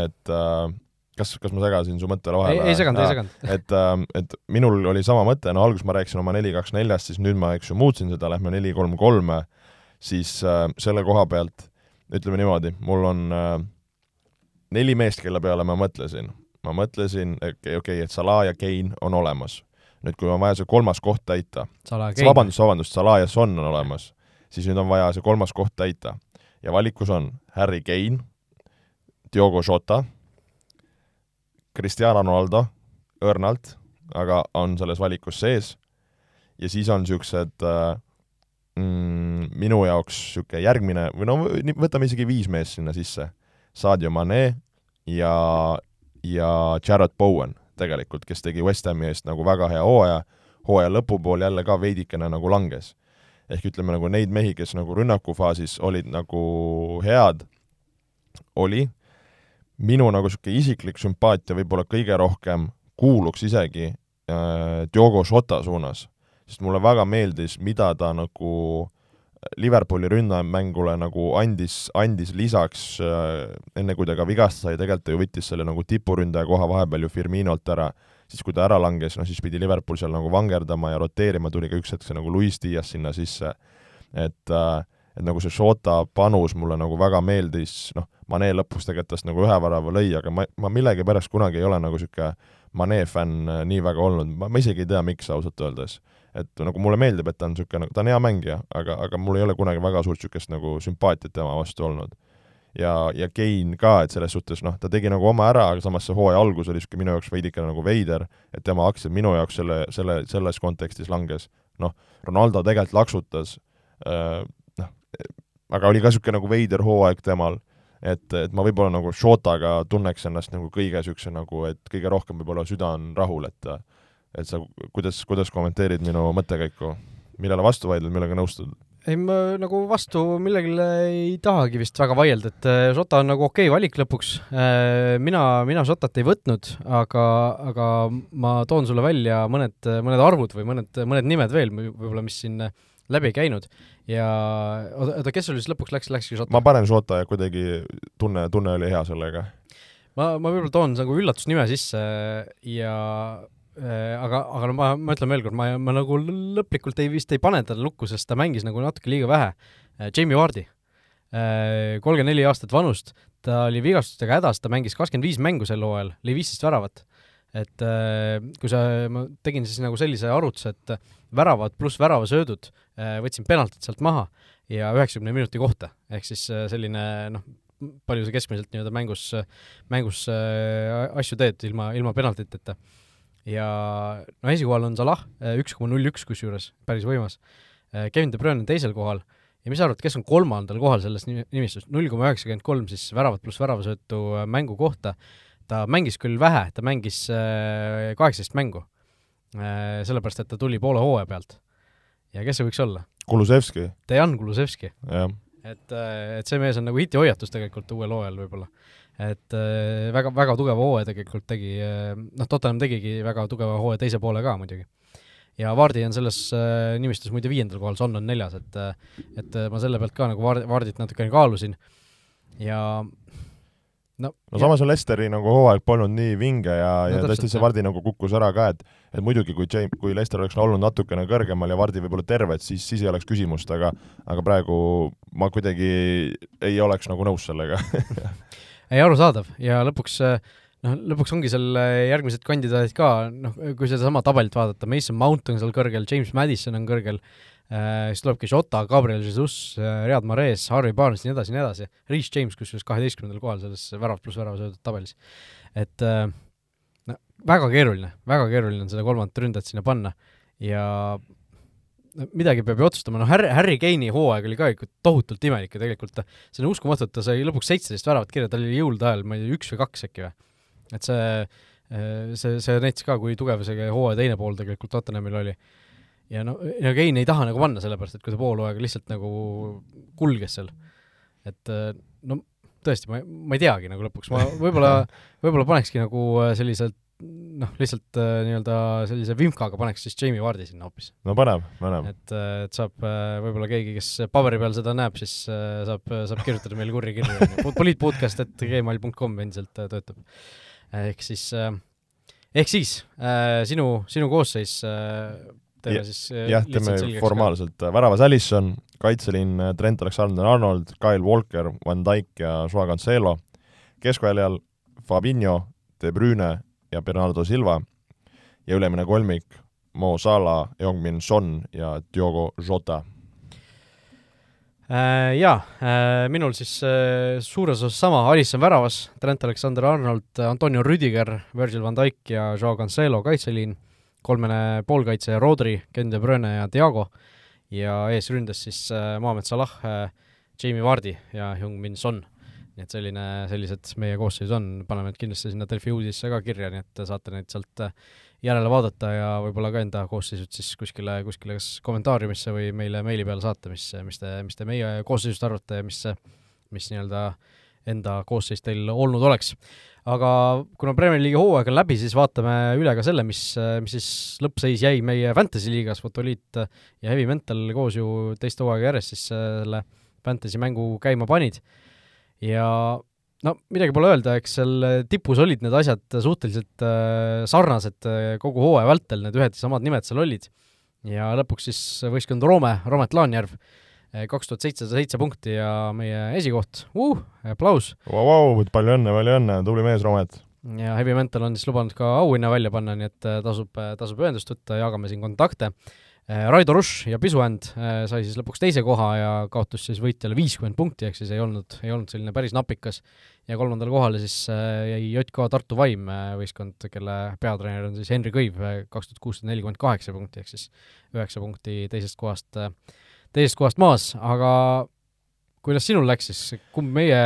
et äh, kas, kas ma segasin su mõttele vahele? ei, seganud, ei seganud. <laughs> et, ähm, et minul oli sama mõte, no alguses ma rääkisin oma neli, kaks, neljast, siis nüüd ma, eks ju, muutsin seda, lähme neli, kolm, kolme, siis äh, selle koha pealt ütleme niimoodi, mul on äh, neli meest, kelle peale ma mõtlesin. ma mõtlesin, okei okay,, et Salah ja Kane on olemas. nüüd, kui on vaja see kolmas koht täita, vabandust, vabandust, Salah ja Son on olemas, siis nüüd on vaja see kolmas koht täita. ja valikus on Harry Kane, Diogo Jota Cristiano Ronaldo õrnalt, aga on selles valikus sees, ja siis on niisugused äh, mm, minu jaoks niisugune järgmine, või no võtame isegi viis meest sinna sisse, Sadio Mane ja, ja Jared Bowen tegelikult, kes tegi West Hami eest nagu väga hea hooaja, hooaja lõpupool jälle ka veidikene nagu langes. ehk ütleme nagu neid mehi, kes nagu rünnakufaasis olid nagu head, oli minu nagu niisugune isiklik sümpaatia võib-olla kõige rohkem kuuluks isegi äh, Diogo Jota suunas, sest mulle väga meeldis, mida ta nagu Liverpooli rünnamängule nagu andis, andis lisaks äh,, enne kui ta ka vigastada sai, tegelikult ta ju võttis selle nagu tipuründaja koha vahepeal ju Firminolt ära, siis kui ta ära langes, noh siis pidi Liverpool seal nagu vangerdama ja roteerima, tuli ka üks hetk see nagu Luis Diaz sinna sisse, et äh, et nagu see Šota panus mulle nagu väga meeldis, noh, Mane lõpus tegelikult tast nagu ühe värava lõi, aga ma, ma millegipärast kunagi ei ole nagu niisugune Mane fänn äh, nii väga olnud, ma, ma isegi ei tea, miks ausalt öeldes. et nagu mulle meeldib, et ta on niisugune, ta on hea mängija, aga, aga mul ei ole kunagi väga suurt niisugust nagu sümpaatiat tema vastu olnud. ja, ja Kein ka, et selles suhtes noh, ta tegi nagu oma ära, aga samas see hooaja algus oli niisugune minu jaoks veidikene nagu veider, et tema aktsiad minu jaoks selle, selle, selles kontekstis langes. noh, Ronaldo tegelikult laksutas äh,, aga oli ka niisugune nagu veider hooaeg temal, et, et ma võib-olla nagu Shotaga tunneks ennast nagu kõige niisuguse nagu, et kõige rohkem võib-olla süda on rahul, et et sa, kuidas, kuidas kommenteerid minu mõttekäiku? millele vastu vaidled, millega nõustud? ei, ma nagu vastu millegile ei tahagi vist väga vaielda, et Šota on nagu okei okay valik lõpuks. Äh, mina, mina Šotat ei võtnud, aga, aga ma toon sulle välja mõned, mõned arvud või mõned, mõned nimed veel võib-olla, mis siin läbi käinud ja oota, kes sul siis lõpuks läks, läkski Šota? ma panen Šota ja kuidagi tunne, tunne oli hea sellega. ma, ma võib-olla toon nagu üllatusnime sisse ja äh, aga, aga no ma, ma ütlen veel kord, ma, ma nagu lõplikult ei, vist ei pane teda lukku, sest ta mängis nagu natuke liiga vähe äh,. Jamie Vardi äh,, kolmkümmend neli aastat vanust, ta oli vigastustega hädas, ta mängis kakskümmend viis mängu sel hooajal, lõi viisteist väravat et kui sa, ma tegin siis nagu sellise arvutuse, et väravad pluss väravasöödud äh, võtsin penaltid sealt maha ja üheksakümne minuti kohta, ehk siis äh, selline noh, palju sa keskmiselt nii-öelda mängus, mängus äh, asju teed ilma, ilma penaltiteta. ja no esikohal on Salah, üks koma null üks kusjuures, päris võimas. Kevin De Bruyne on teisel kohal. Ja mis sa arvad, kes on kolmandal kohal selles nimistus, null koma üheksakümmend kolm siis väravat pluss väravasöötu mängu kohta, ta mängis küll vähe, ta mängis kaheksateist mängu, sellepärast et ta tuli poole hooaja pealt. ja kes see võiks olla? Kulusevski. Dejan Kulusevski. et, äh, et see mees on nagu hitihoiatus tegelikult uuel hooajal võib-olla. et äh, väga, väga tugeva hooaja tegelikult tegi, äh, noh, Tottenham tegigi väga tugeva hooaja teise poole ka muidugi. ja Vardi on selles nimistus muide viiendal kohal, Son on neljas, et et ma selle pealt ka nagu Vard-, Vardit natukene kaalusin ja no, no samas on Lesteri nagu hooaeg polnud nii vinge ja no,, ja tõesti see Vardi nagu kukkus ära ka, et et muidugi, kui James, kui Lester oleks olnud natukene kõrgemal ja Vardi võib-olla terve, et siis, siis ei oleks küsimust, aga aga praegu ma kuidagi ei oleks nagu nõus sellega <laughs> ei, arusaadav. Ja lõpuks noh, lõpuks ongi seal järgmised kandidaadid ka, noh, kui sedasama tabelit vaadata, Mason Mount on seal kõrgel, James Madison on kõrgel, siis tulebki Jota, Gabriel Jesus, äh, Riyad Mahrez, Harvey Barnes, nii edasi, nii edasi. Reece James kusjuures kaheteistkümnendal kohal selles värav pluss värav söödud tabelis. et äh, no väga keeruline, väga keeruline on seda kolmandat ründajat sinna panna ja midagi peab ju otsustama, noh Harry, Harry Kane'i hooaeg oli ka ikka tohutult imelik ja tegelikult see on uskumatu, et ta sai lõpuks seitseteist väravat kirja, tal oli jõulude ajal, ma ei tea, üks või kaks äkki või. et see, see, see näitas ka, kui tugev see hooaja teine pool tegelikult Tottenhamil oli ja no, ja Kein ei taha nagu panna, sellepärast et kui ta pool hooaega lihtsalt nagu kulges seal, et äh, no tõesti, ma, ma ei teagi nagu lõpuks, ma <laughs> võib-olla, võib-olla panekski nagu äh, selliselt noh, lihtsalt äh, nii-öelda sellise vimkaga paneks siis Jamie Vardi sinna hoopis. no paneb, paneb. et, et saab võib-olla keegi, kes paberi peal seda näeb, siis saab, saab kirjutada meile kurja kirju, poliitpodcast, et gmail.com endiselt töötab. ehk siis, ehk siis sinu, sinu koosseis teeme siis äh, jah, teeme formaalselt, väravas Allison, kaitseliin äh, Trent Alexander-Arnold, Kyle Walker, Van Dijk ja Joao Cancelo, keskväljal Fabinho, De Bruyne ja Bernardo Silva. Ja ülemine kolmik Mo Salah, Youngmin Son ja Diogo Jota. Äh, Jaa, minul siis suures osas sama, Alisson väravas, Trent Alexander-Arnold, Antonio Rüdiger, Virgil van Dijk ja Joao Cancelo kaitseliin kolmene poolkaitse Rodri, Ken De Bruyne ja Diago ja eesründes siis äh, Mohamed Salah, äh, Jamie Vardi ja Heung-Min Son. nii et selline, sellised meie koosseis on, paneme need kindlasti sinna Delfi uudisse ka kirja, nii et saate neid sealt äh, järele vaadata ja võib-olla ka enda koosseisud siis kuskile, kuskile kas kommentaariumisse või meile meili peale saata, mis, mis te, mis te meie koosseisust arvate ja mis, mis nii-öelda enda koosseis teil olnud oleks aga kuna Premier League'i hooaeg on läbi, siis vaatame üle ka selle, mis, mis siis lõppseis jäi meie Fantasy liigas, Fotoliit ja Heavy Mental koos ju teist hooaega järjest siis selle Fantasy mängu käima panid. ja no midagi pole öelda, eks seal tipus olid need asjad suhteliselt äh, sarnased äh, kogu hooaja vältel, need ühed ja samad nimed seal olid. ja lõpuks siis võistkond Roome, Roomet Laanjärv kaks tuhat seitsesada seitse punkti ja meie esikoht uh,, aplaus wow,! Wow, palju õnne, palju õnne, tubli mees, Roomet! ja Heavy Mental on siis lubanud ka auhinna välja panna, nii et eh, tasub, eh, tasub ühendust võtta, jagame siin kontakte. Raido Rush ja Pisuänd sai siis lõpuks teise koha ja kaotus siis võitjale viiskümmend punkti, ehk siis ei olnud, ei olnud selline päris napikas. ja kolmandale kohale siis jäi JK Tartu Vaim võistkond, kelle peatreener on siis Henri Kõiv, kaks tuhat kuussada nelikümmend kaheksa punkti, ehk siis üheksa punkti teisest kohast äh, teisest kohast maas, aga kuidas sinul läks siis, kumb meie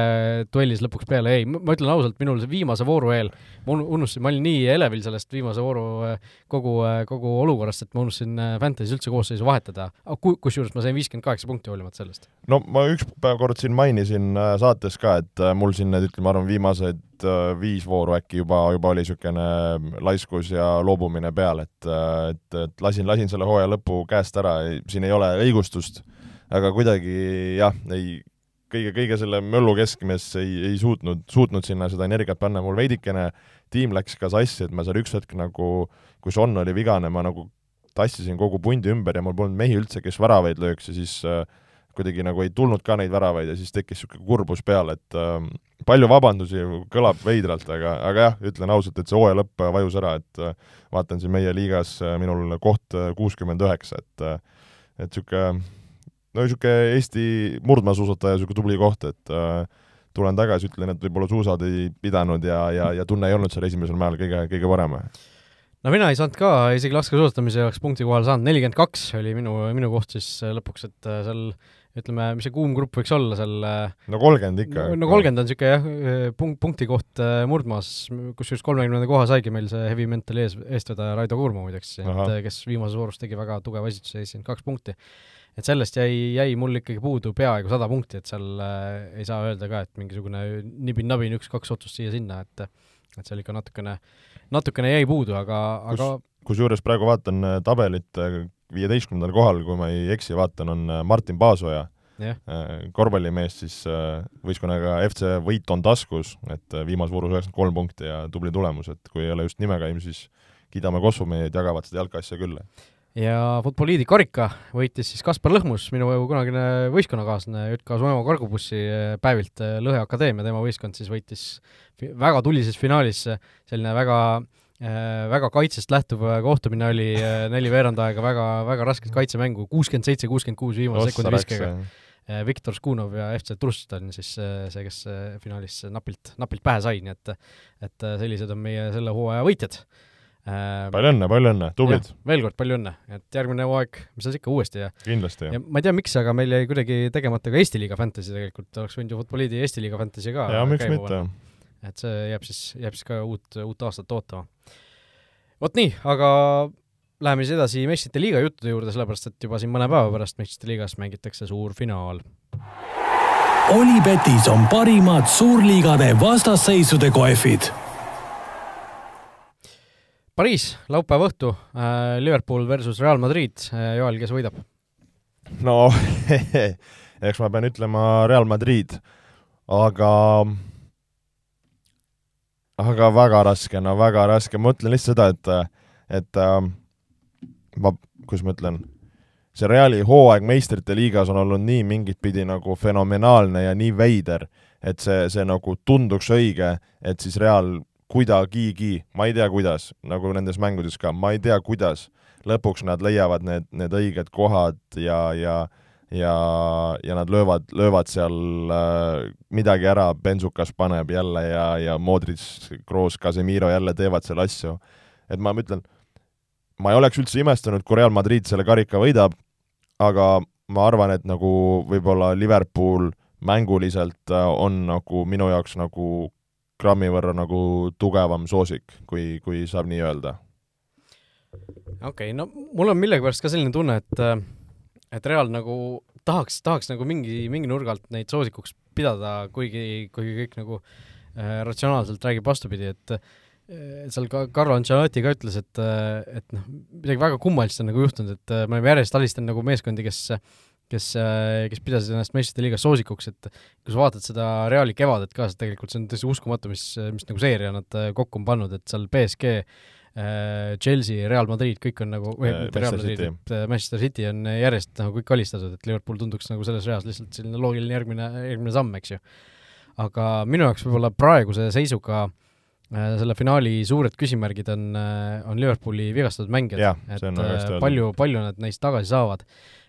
duellis lõpuks peale jäi, ma ütlen ausalt, minul see viimase vooru eel, ma unustasin, ma olin nii elevil sellest viimase vooru äh, kogu, äh, kogu olukorrast, et ma unustasin äh, Fantasy's üldse koosseisu vahetada, kusjuures ma sain viiskümmend kaheksa punkti hoolimata sellest. no ma üks päev kord siin mainisin saates ka, et mul siin need, ütleme, arvan, viimased viis vooru äkki juba, juba oli niisugune laiskus ja loobumine peal, et, et, et lasin, lasin selle hooaja lõpu käest ära, siin ei ole õigustust aga kuidagi jah, ei, kõige, kõige selle möllu keskmes ei, ei suutnud, suutnud sinna seda energiat panna, mul veidikene tiim läks ka sassi, et ma seal üks hetk nagu, kui Son oli vigane, ma nagu tassisin kogu pundi ümber ja mul polnud mehi üldse, kes väravaid lööks ja siis äh, kuidagi nagu ei tulnud ka neid väravaid ja siis tekkis niisugune kurbus peale, et äh, palju vabandusi, kõlab veidralt, aga, aga jah, ütlen ausalt, et see hooaja lõpp vajus ära, et äh, vaatan siin meie liigas äh, minul koht äh, kuuskümmend üheksa, et äh, et niisugune no niisugune Eesti murdmaasuusataja niisugune tubli koht, et äh, tulen tagasi, ütlen, et võib-olla suusad ei pidanud ja, ja, ja tunne ei olnud seal esimesel mäel kõige, kõige parem. no mina ei saanud ka isegi laskesuusatamise jaoks punkti kohale saanud, nelikümmend kaks oli minu, minu koht siis lõpuks, et seal ütleme, mis see kuum grupp võiks olla seal no kolmkümmend ikka. no kolmkümmend on niisugune jah, punkt, punkti koht murdmaas, kusjuures kolmekümnenda koha saigi meil see heavy mentali ees, eestvedaja Raido Kuurma muideks, et kes viimases voorus tegi väga tugeva esituse, seitsekümmend kaks punkti et sellest jäi, jäi mul ikkagi puudu peaaegu sada punkti, et seal äh, ei saa öelda ka, et mingisugune nibin-nabin üks-kaks otsust siia-sinna, et et seal ikka natukene, natukene jäi puudu, aga, aga kusjuures praegu vaatan äh, tabelit äh, viieteistkümnendal kohal, kui ma ei eksi, vaatan, on äh, Martin Paasoja yeah., korvpallimees siis võistkonnaga FC Võit on taskus, et viimases voorus üheksakümmend kolm punkti ja tubli tulemus, et kui ei ole just nimekaim, siis kiidame Kossu, mehed jagavad seda jalkaasja küll ja Futboliidi karika võitis siis Kaspar Lõhmus, minu kunagine võistkonnakaaslane JK Sumemaa kargubussi eh, päevilt eh, Lõhe Akadeemia, tema võistkond siis võitis väga tulises finaalis, selline väga väga kaitsest lähtuv kohtumine oli, neli veerand aega väga, väga rasket kaitsemängu, kuuskümmend seitse, kuuskümmend kuus viimase sekundi viskega. Viktor Skunov ja FC Trust on siis see, kes finaalis napilt, napilt pähe sai, nii et et sellised on meie selle hooaja võitjad palju õnne, palju õnne, tublid! veel kord palju õnne, et järgmine hooaeg, mis on ikka uuesti ja kindlasti, jah. ma ei tea, miks, aga meil jäi kuidagi tegemata ka Eesti liiga Fantasy tegelikult, oleks võinud ju Futboliidi Eesti liiga Fantasy ka jaa, miks mitte. et see jääb siis, jääb siis ka uut, uut aastat ootama. vot nii, aga läheme siis edasi meistrite liiga juttude juurde, sellepärast et juba siin mõne päeva pärast meistrite liigas mängitakse suur finaal. Olipetis on parimad suurliigade vastasseisude kohvid Pariis, laupäeva õhtu äh,, Liverpool versus Real Madrid äh,, Joel, kes võidab? no <laughs> eks ma pean ütlema Real Madrid, aga aga väga raske, no väga raske, ma mõtlen lihtsalt seda, et et äh, ma, kuidas ma ütlen, see Reali hooaeg meistrite liigas on olnud nii mingit pidi nagu fenomenaalne ja nii veider, et see, see nagu tunduks õige, et siis Real kuidagigi, ma ei tea, kuidas, nagu nendes mängudes ka, ma ei tea, kuidas, lõpuks nad leiavad need, need õiged kohad ja, ja ja, ja nad löövad, löövad seal äh, midagi ära, Bensukas paneb jälle ja, ja Modric, Kroos, Casemiro jälle teevad seal asju. et ma ütlen, ma ei oleks üldse imestanud, kui Real Madrid selle karika võidab, aga ma arvan, et nagu võib-olla Liverpool mänguliselt äh, on nagu minu jaoks nagu grammi võrra nagu tugevam soosik, kui, kui saab nii öelda. okei okay,, no mul on millegipärast ka selline tunne, et et Real nagu tahaks, tahaks nagu mingi, mingi nurga alt neid soosikuks pidada, kuigi, kuigi kõik nagu äh, ratsionaalselt räägib vastupidi, et et seal ka Carlo Ancelotti ka ütles, et, et noh, midagi väga kummalist on nagu juhtunud, et me oleme järjest alistanud nagu meeskondi, kes kes, äh, kes pidasid ennast meistrite liigas soosikuks, et kui sa vaatad seda Reali kevadet ka, siis tegelikult see on tõesti uskumatu, mis, mis nagu seeria nad äh, kokku on pannud, et seal BSG äh, Chelsea, Real Madrid, kõik on nagu, või mitte Real Madrid, Manchester City on järjest nagu kõik alistatud, et Liverpool tunduks nagu selles reas lihtsalt selline loogiline järgmine, järgmine samm, eks ju. aga minu jaoks võib-olla praeguse seisuga selle finaali suured küsimärgid on, on Liverpooli vigastatud mängijad, et palju, palju nad neist tagasi saavad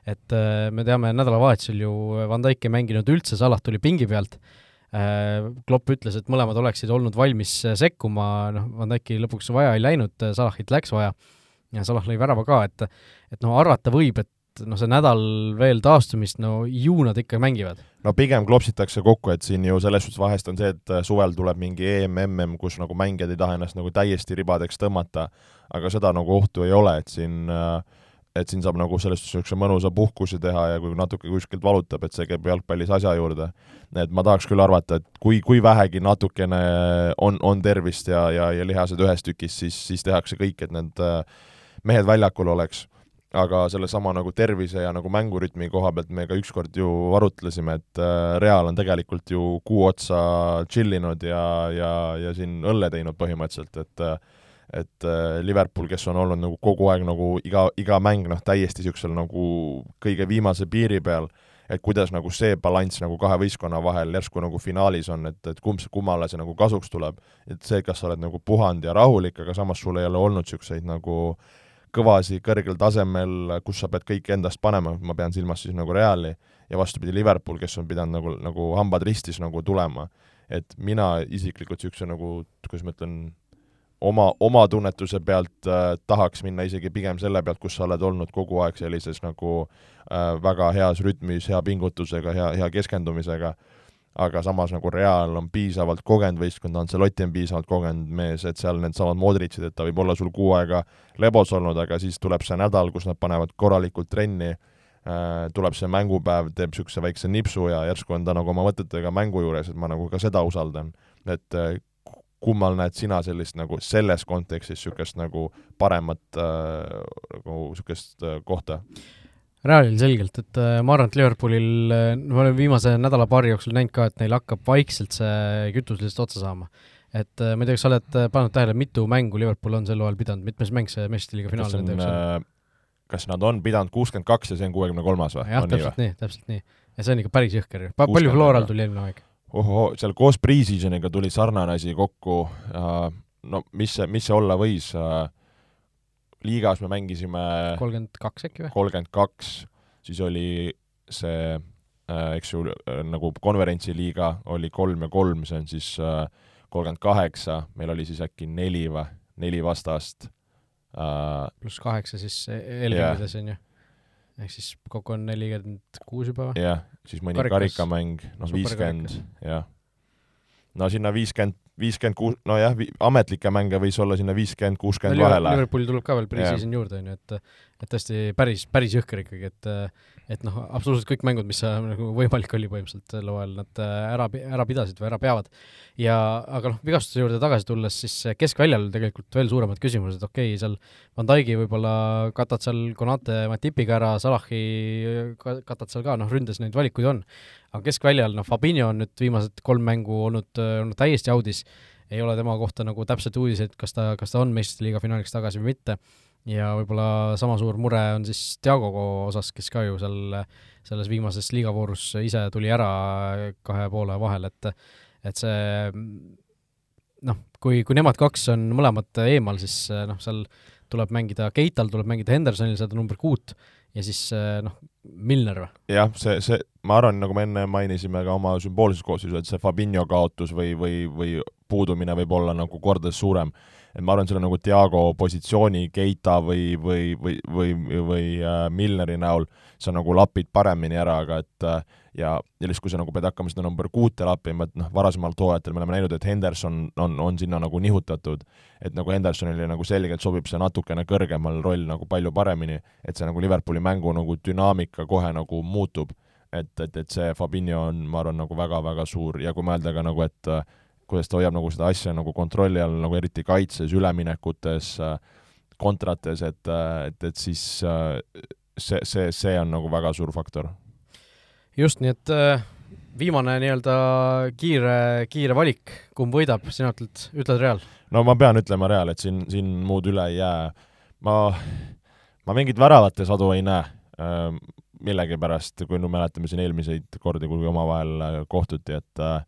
et äh, me teame, nädalavahetusel ju Van Dijk ei mänginud üldse, Salah tuli pingi pealt, äh, Klopp ütles, et mõlemad oleksid olnud valmis äh, sekkuma, noh, Van Dijki lõpuks vaja ei läinud, Salahit läks vaja. Ja Salah lõi värava ka, et et noh, arvata võib, et noh, see nädal veel taastumist, no ju nad ikka mängivad. no pigem klopsitakse kokku, et siin ju selles suhtes vahest on see, et suvel tuleb mingi EM, MM, kus nagu mängijad ei taha ennast nagu täiesti ribadeks tõmmata, aga seda nagu ohtu ei ole, et siin äh, et siin saab nagu sellest niisuguse mõnusa puhkuse teha ja kui natuke kuskilt valutab, et see käib jalgpallis asja juurde. et ma tahaks küll arvata, et kui, kui vähegi natukene on, on tervist ja, ja, ja lihased ühes tükis, siis, siis tehakse kõik, et need äh, mehed väljakul oleks. aga sellesama nagu tervise ja nagu mängurütmi koha pealt me ka ükskord ju arutlesime, et äh, Real on tegelikult ju kuu otsa chill inud ja, ja, ja siin õlle teinud põhimõtteliselt, et äh, et äh, Liverpool, kes on olnud nagu kogu aeg nagu iga, iga mäng noh, täiesti niisugusel nagu kõige viimase piiri peal, et kuidas nagu see balanss nagu kahe võistkonna vahel järsku nagu finaalis on, et, et kumb, kummale see nagu kasuks tuleb. et see, kas sa oled nagu puhanud ja rahulik, aga samas sul ei ole olnud niisuguseid nagu kõvasi kõrgel tasemel, kus sa pead kõik endast panema, ma pean silmas siis nagu Reali, ja vastupidi, Liverpool, kes on pidanud nagu, nagu hambad ristis nagu tulema. et mina isiklikult niisuguse nagu, kuidas ma ütlen, oma, oma tunnetuse pealt äh, tahaks minna isegi pigem selle pealt, kus sa oled olnud kogu aeg sellises nagu äh, väga heas rütmis, hea pingutusega, hea, hea keskendumisega aga samas nagu Real on piisavalt kogenud võistkond, Ancelotti on piisavalt kogenud mees, et seal needsamad Modritšid, et ta võib olla sul kuu aega lebos olnud, aga siis tuleb see nädal, kus nad panevad korralikult trenni äh,, tuleb see mängupäev, teeb niisuguse väikse nipsu ja järsku on ta nagu oma mõtetega mängu juures, et ma nagu ka seda usaldan. et äh, kummal näed sina sellist nagu selles kontekstis niisugust nagu paremat äh, nagu niisugust äh, kohta? Realil selgelt, et äh, ma arvan, et Liverpoolil, äh, ma olen viimase nädala-paari jooksul näinud ka, et neil hakkab vaikselt see kütus lihtsalt otsa saama. et äh, ma ei tea, kas sa oled pannud tähele, mitu mängu Liverpool on sel hooajal pidanud, mitmes mäng see meistrite liiga finaal nende jaoks on? kas nad on pidanud kuuskümmend kaks ja see on kuuekümne kolmas või? jah, täpselt nii, täpselt nii. ja see on ikka päris jõhker ju pa. palju Floral tuli eelmine aeg? Ohoh, seal koos pre-seasoniga tuli sarnane asi kokku, no mis see, mis see olla võis uh,, liigas me mängisime kolmkümmend kaks äkki või? kolmkümmend kaks, siis oli see äh, eks ju äh,, nagu konverentsiliiga oli kolm ja kolm, see on siis äh, kolmkümmend kaheksa, meil oli siis äkki neli või, neli vastast äh,. pluss kaheksa siis eelkõngedes yeah., on ju? Ehk siis kokku on nelikümmend kuus juba või? jah, siis mõni Karikas. karikamäng, noh viiskümmend, jah. no sinna viiskümmend viiskümmend kuus, nojah, ametlikke mänge võis olla sinna viiskümmend, kuuskümmend vahele. Liverpooli tuleb ka veel pre-season juurde, on ju, et et tõesti päris, päris jõhker ikkagi, et et noh, absoluutselt kõik mängud, mis nagu võimalik oli põhimõtteliselt sel hooajal, nad ära, ära pidasid või ära peavad. ja aga noh, vigastuse juurde tagasi tulles, siis keskväljal tegelikult veel suuremad küsimused, okei okay,, seal Van Dijk'i võib-olla katad seal Konate Matipiga ära, Salahi katad seal ka, noh, ründes neid valikuid on. Aga keskväljal, noh, Fabinho on nüüd viimased kolm mängu olnud, olnud täiesti audis, ei ole tema kohta nagu täpselt uudiseid, kas ta, kas ta on meistrite liiga finaaliks tagasi või mitte, ja võib-olla sama suur mure on siis Diago osas, kes ka ju seal selles viimases liigavoorus ise tuli ära kahe poole vahel, et et see noh, kui, kui nemad kaks on mõlemad eemal, siis noh, seal tuleb mängida Keital, tuleb mängida Hendersonil seda number kuut ja siis noh, Milner või? jah, see, see, ma arvan, nagu me enne mainisime ka oma sümboolses koosseisus, et see Fabinho kaotus või, või, või puudumine võib olla nagu kordades suurem. Et ma arvan, selle nagu Diago positsiooni Keita või, või, või, või, või äh, Milneri näol sa nagu lapid paremini ära, aga et äh, ja, ja siis, kui sa nagu pead hakkama seda number kuute lappima, et noh, varasemalt hooajatel me oleme näinud, et Henderson on, on sinna nagu nihutatud, et nagu Hendersonile nagu selgelt sobib see natukene kõrgemal roll nagu palju paremini, et see nagu Liverpooli mängu nagu dünaamika kohe nagu muutub. et, et, et see Fabinho on, ma arvan, nagu väga-väga suur ja kui mõelda ka nagu, et äh, kuidas ta hoiab nagu seda asja nagu kontrolli all, nagu eriti kaitses, üleminekutes, kontrates, et, et, et siis see, see, see on nagu väga suur faktor just, nii et viimane nii-öelda kiire, kiire valik, kumb võidab, sina ütled, ütled Real? no ma pean ütlema Real, et siin, siin muud üle ei jää. ma, ma mingit väravate sadu ei näe millegipärast, kui me mäletame siin eelmiseid kordi, kui omavahel kohtuti, et äh,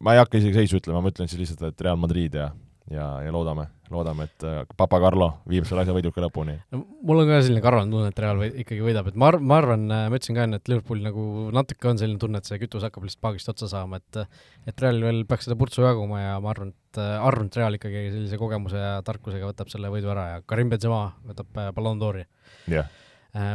ma ei hakka isegi seisu ütlema, ma ütlen siis lihtsalt, et Real Madrid ja ja, ja loodame, loodame, et äh, Papa Carlo viib selle asja võiduka lõpuni. no mul on ka selline karvane tunne, et Real või, ikkagi võidab, et ma arv-, ma arvan, äh, ma ütlesin ka enne, et Liverpool nagu natuke on selline tunne, et see kütus hakkab lihtsalt paagist otsa saama, et et Realil veel peaks seda purtsu jaguma ja ma arvan, et äh, arvan, et Real ikkagi sellise kogemuse ja tarkusega võtab selle võidu ära ja Karim Benzema võtab Ballon d'Ori. jah yeah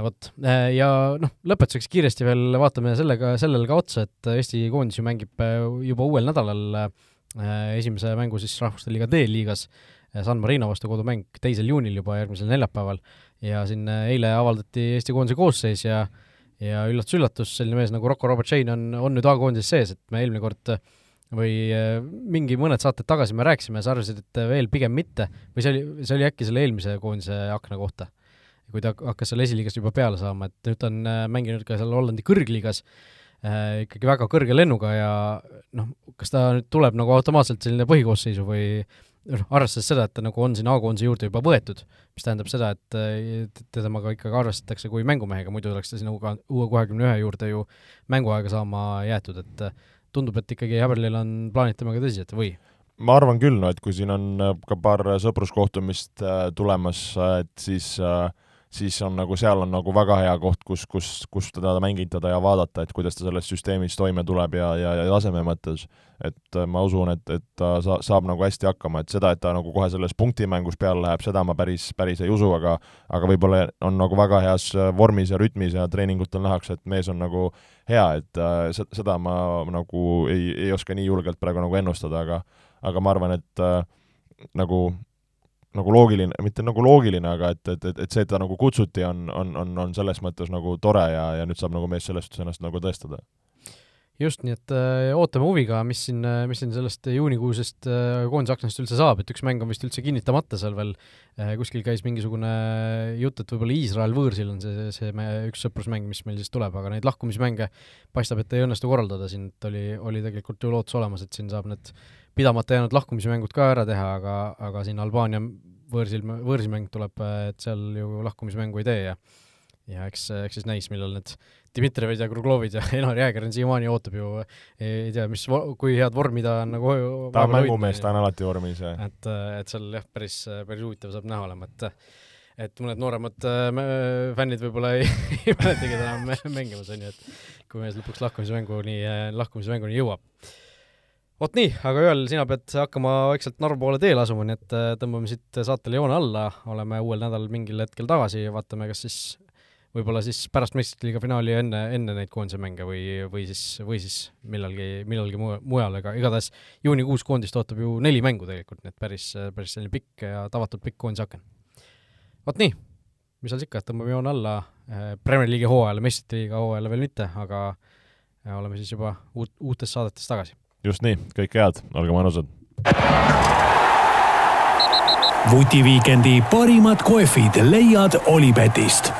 vot, ja noh, lõpetuseks kiiresti veel vaatame sellega, sellele ka otsa, et Eesti koondis ju mängib juba uuel nädalal Äh, esimese mängu siis Rahvuste Liiga D-liigas äh, San Marino vastu kodumäng teisel juunil juba järgmisel neljapäeval ja siin äh, eile avaldati Eesti koondise koosseis ja ja üllatus-üllatus, selline mees nagu Rocco Robotšein on, on nüüd A-koondises sees, et me eelmine kord või mingi mõned saated tagasi me rääkisime, sa arvasid, et veel pigem mitte, või see oli, see oli äkki selle eelmise koondise akna kohta? Kui ta hakkas seal esiliigas juba peale saama, et nüüd ta on mänginud ka seal Hollandi kõrgliigas äh, ikkagi väga kõrge lennuga ja noh, kas ta nüüd tuleb nagu automaatselt selline põhikoosseisu või noh, arvestades seda, et ta nagu on siin A-koondise juurde juba võetud, mis tähendab seda, et temaga ikkagi arvestatakse kui mängumehega, muidu oleks ta sinna uue, kahekümne ühe juurde ju mänguaega saama jäetud, et tundub, et ikkagi Häberlil on plaanid temaga tõsiselt või? ma arvan küll, no et kui siin on ka paar sõpruskohtumist tulemas, et siis äh, siis on nagu, seal on nagu väga hea koht, kus, kus, kus teda mängitada ja vaadata, et kuidas ta selles süsteemis toime tuleb ja, ja, ja taseme mõttes. et äh, ma usun, et, et ta sa-, saab nagu hästi hakkama, et seda, et ta nagu kohe selles punktimängus peale läheb, seda ma päris, päris ei usu, aga aga võib-olla on nagu väga heas äh, vormis ja rütmis ja treeningutel nähakse, et mees on nagu hea, et äh, seda ma nagu ei, ei oska nii julgelt praegu nagu ennustada, aga aga ma arvan, et äh, nagu nagu loogiline, mitte nagu loogiline, aga et, et, et, et see, et ta nagu kutsuti, on, on, on, on selles mõttes nagu tore ja, ja nüüd saab nagu mees selles suhtes ennast nagu tõestada. just, nii et äh, ootame huviga, mis siin, mis siin sellest juunikuusest äh, koondise aknast üldse saab, et üks mäng on vist üldse kinnitamata seal veel äh,, kuskil käis mingisugune jutt, et võib-olla Iisrael võõrsil on see, see me, üks sõprusmäng, mis meil siis tuleb, aga neid lahkumismänge paistab, et ei õnnestu korraldada siin, et oli, oli tegelikult ju lootus olemas, et siin saab need pidamata jäänud lahkumismängud ka ära teha, aga, aga siin Albaania võõrsil, võõrsimäng tuleb, et seal ju lahkumismängu ei tee ja ja eks, eks siis näis, millal need Dmitrijevid ja Kruglovid ja <laughs> Enar Jääger on siiamaani ootab ju, ei tea, mis, kui head vormi ta on nagu ta on mängumees, ta on alati vormis, jah. et, et seal jah, päris, päris huvitav saab näha olema, et et mõned nooremad äh, fännid võib-olla ei, <laughs> ei mäletagi teda mängimas, on ju, et kui mees lõpuks lahkumismänguni, lahkumismänguni jõuab vot nii, aga Joel, sina pead hakkama vaikselt Narva poole teele asuma, nii et äh, tõmbame siit saatele joone alla, oleme uuel nädalal mingil hetkel tagasi ja vaatame, kas siis võib-olla siis pärast meistrite liiga finaali ja enne, enne neid koondise mänge või, või siis, või siis millalgi, millalgi mujal, aga igatahes juunikuus koondist ootab ju neli mängu tegelikult, nii et päris, päris selline pikk ja tavatult pikk koondise aken. vot nii, mis seal siis ikka, tõmbame joone alla, äh, Premier League'i hooajale, meistrite liiga hooajale veel mitte, aga oleme siis juba uut, uutes saadetes tagasi just nii, kõike head, olge mõnusad. vutiviikendi parimad kohvid leiad Olipetist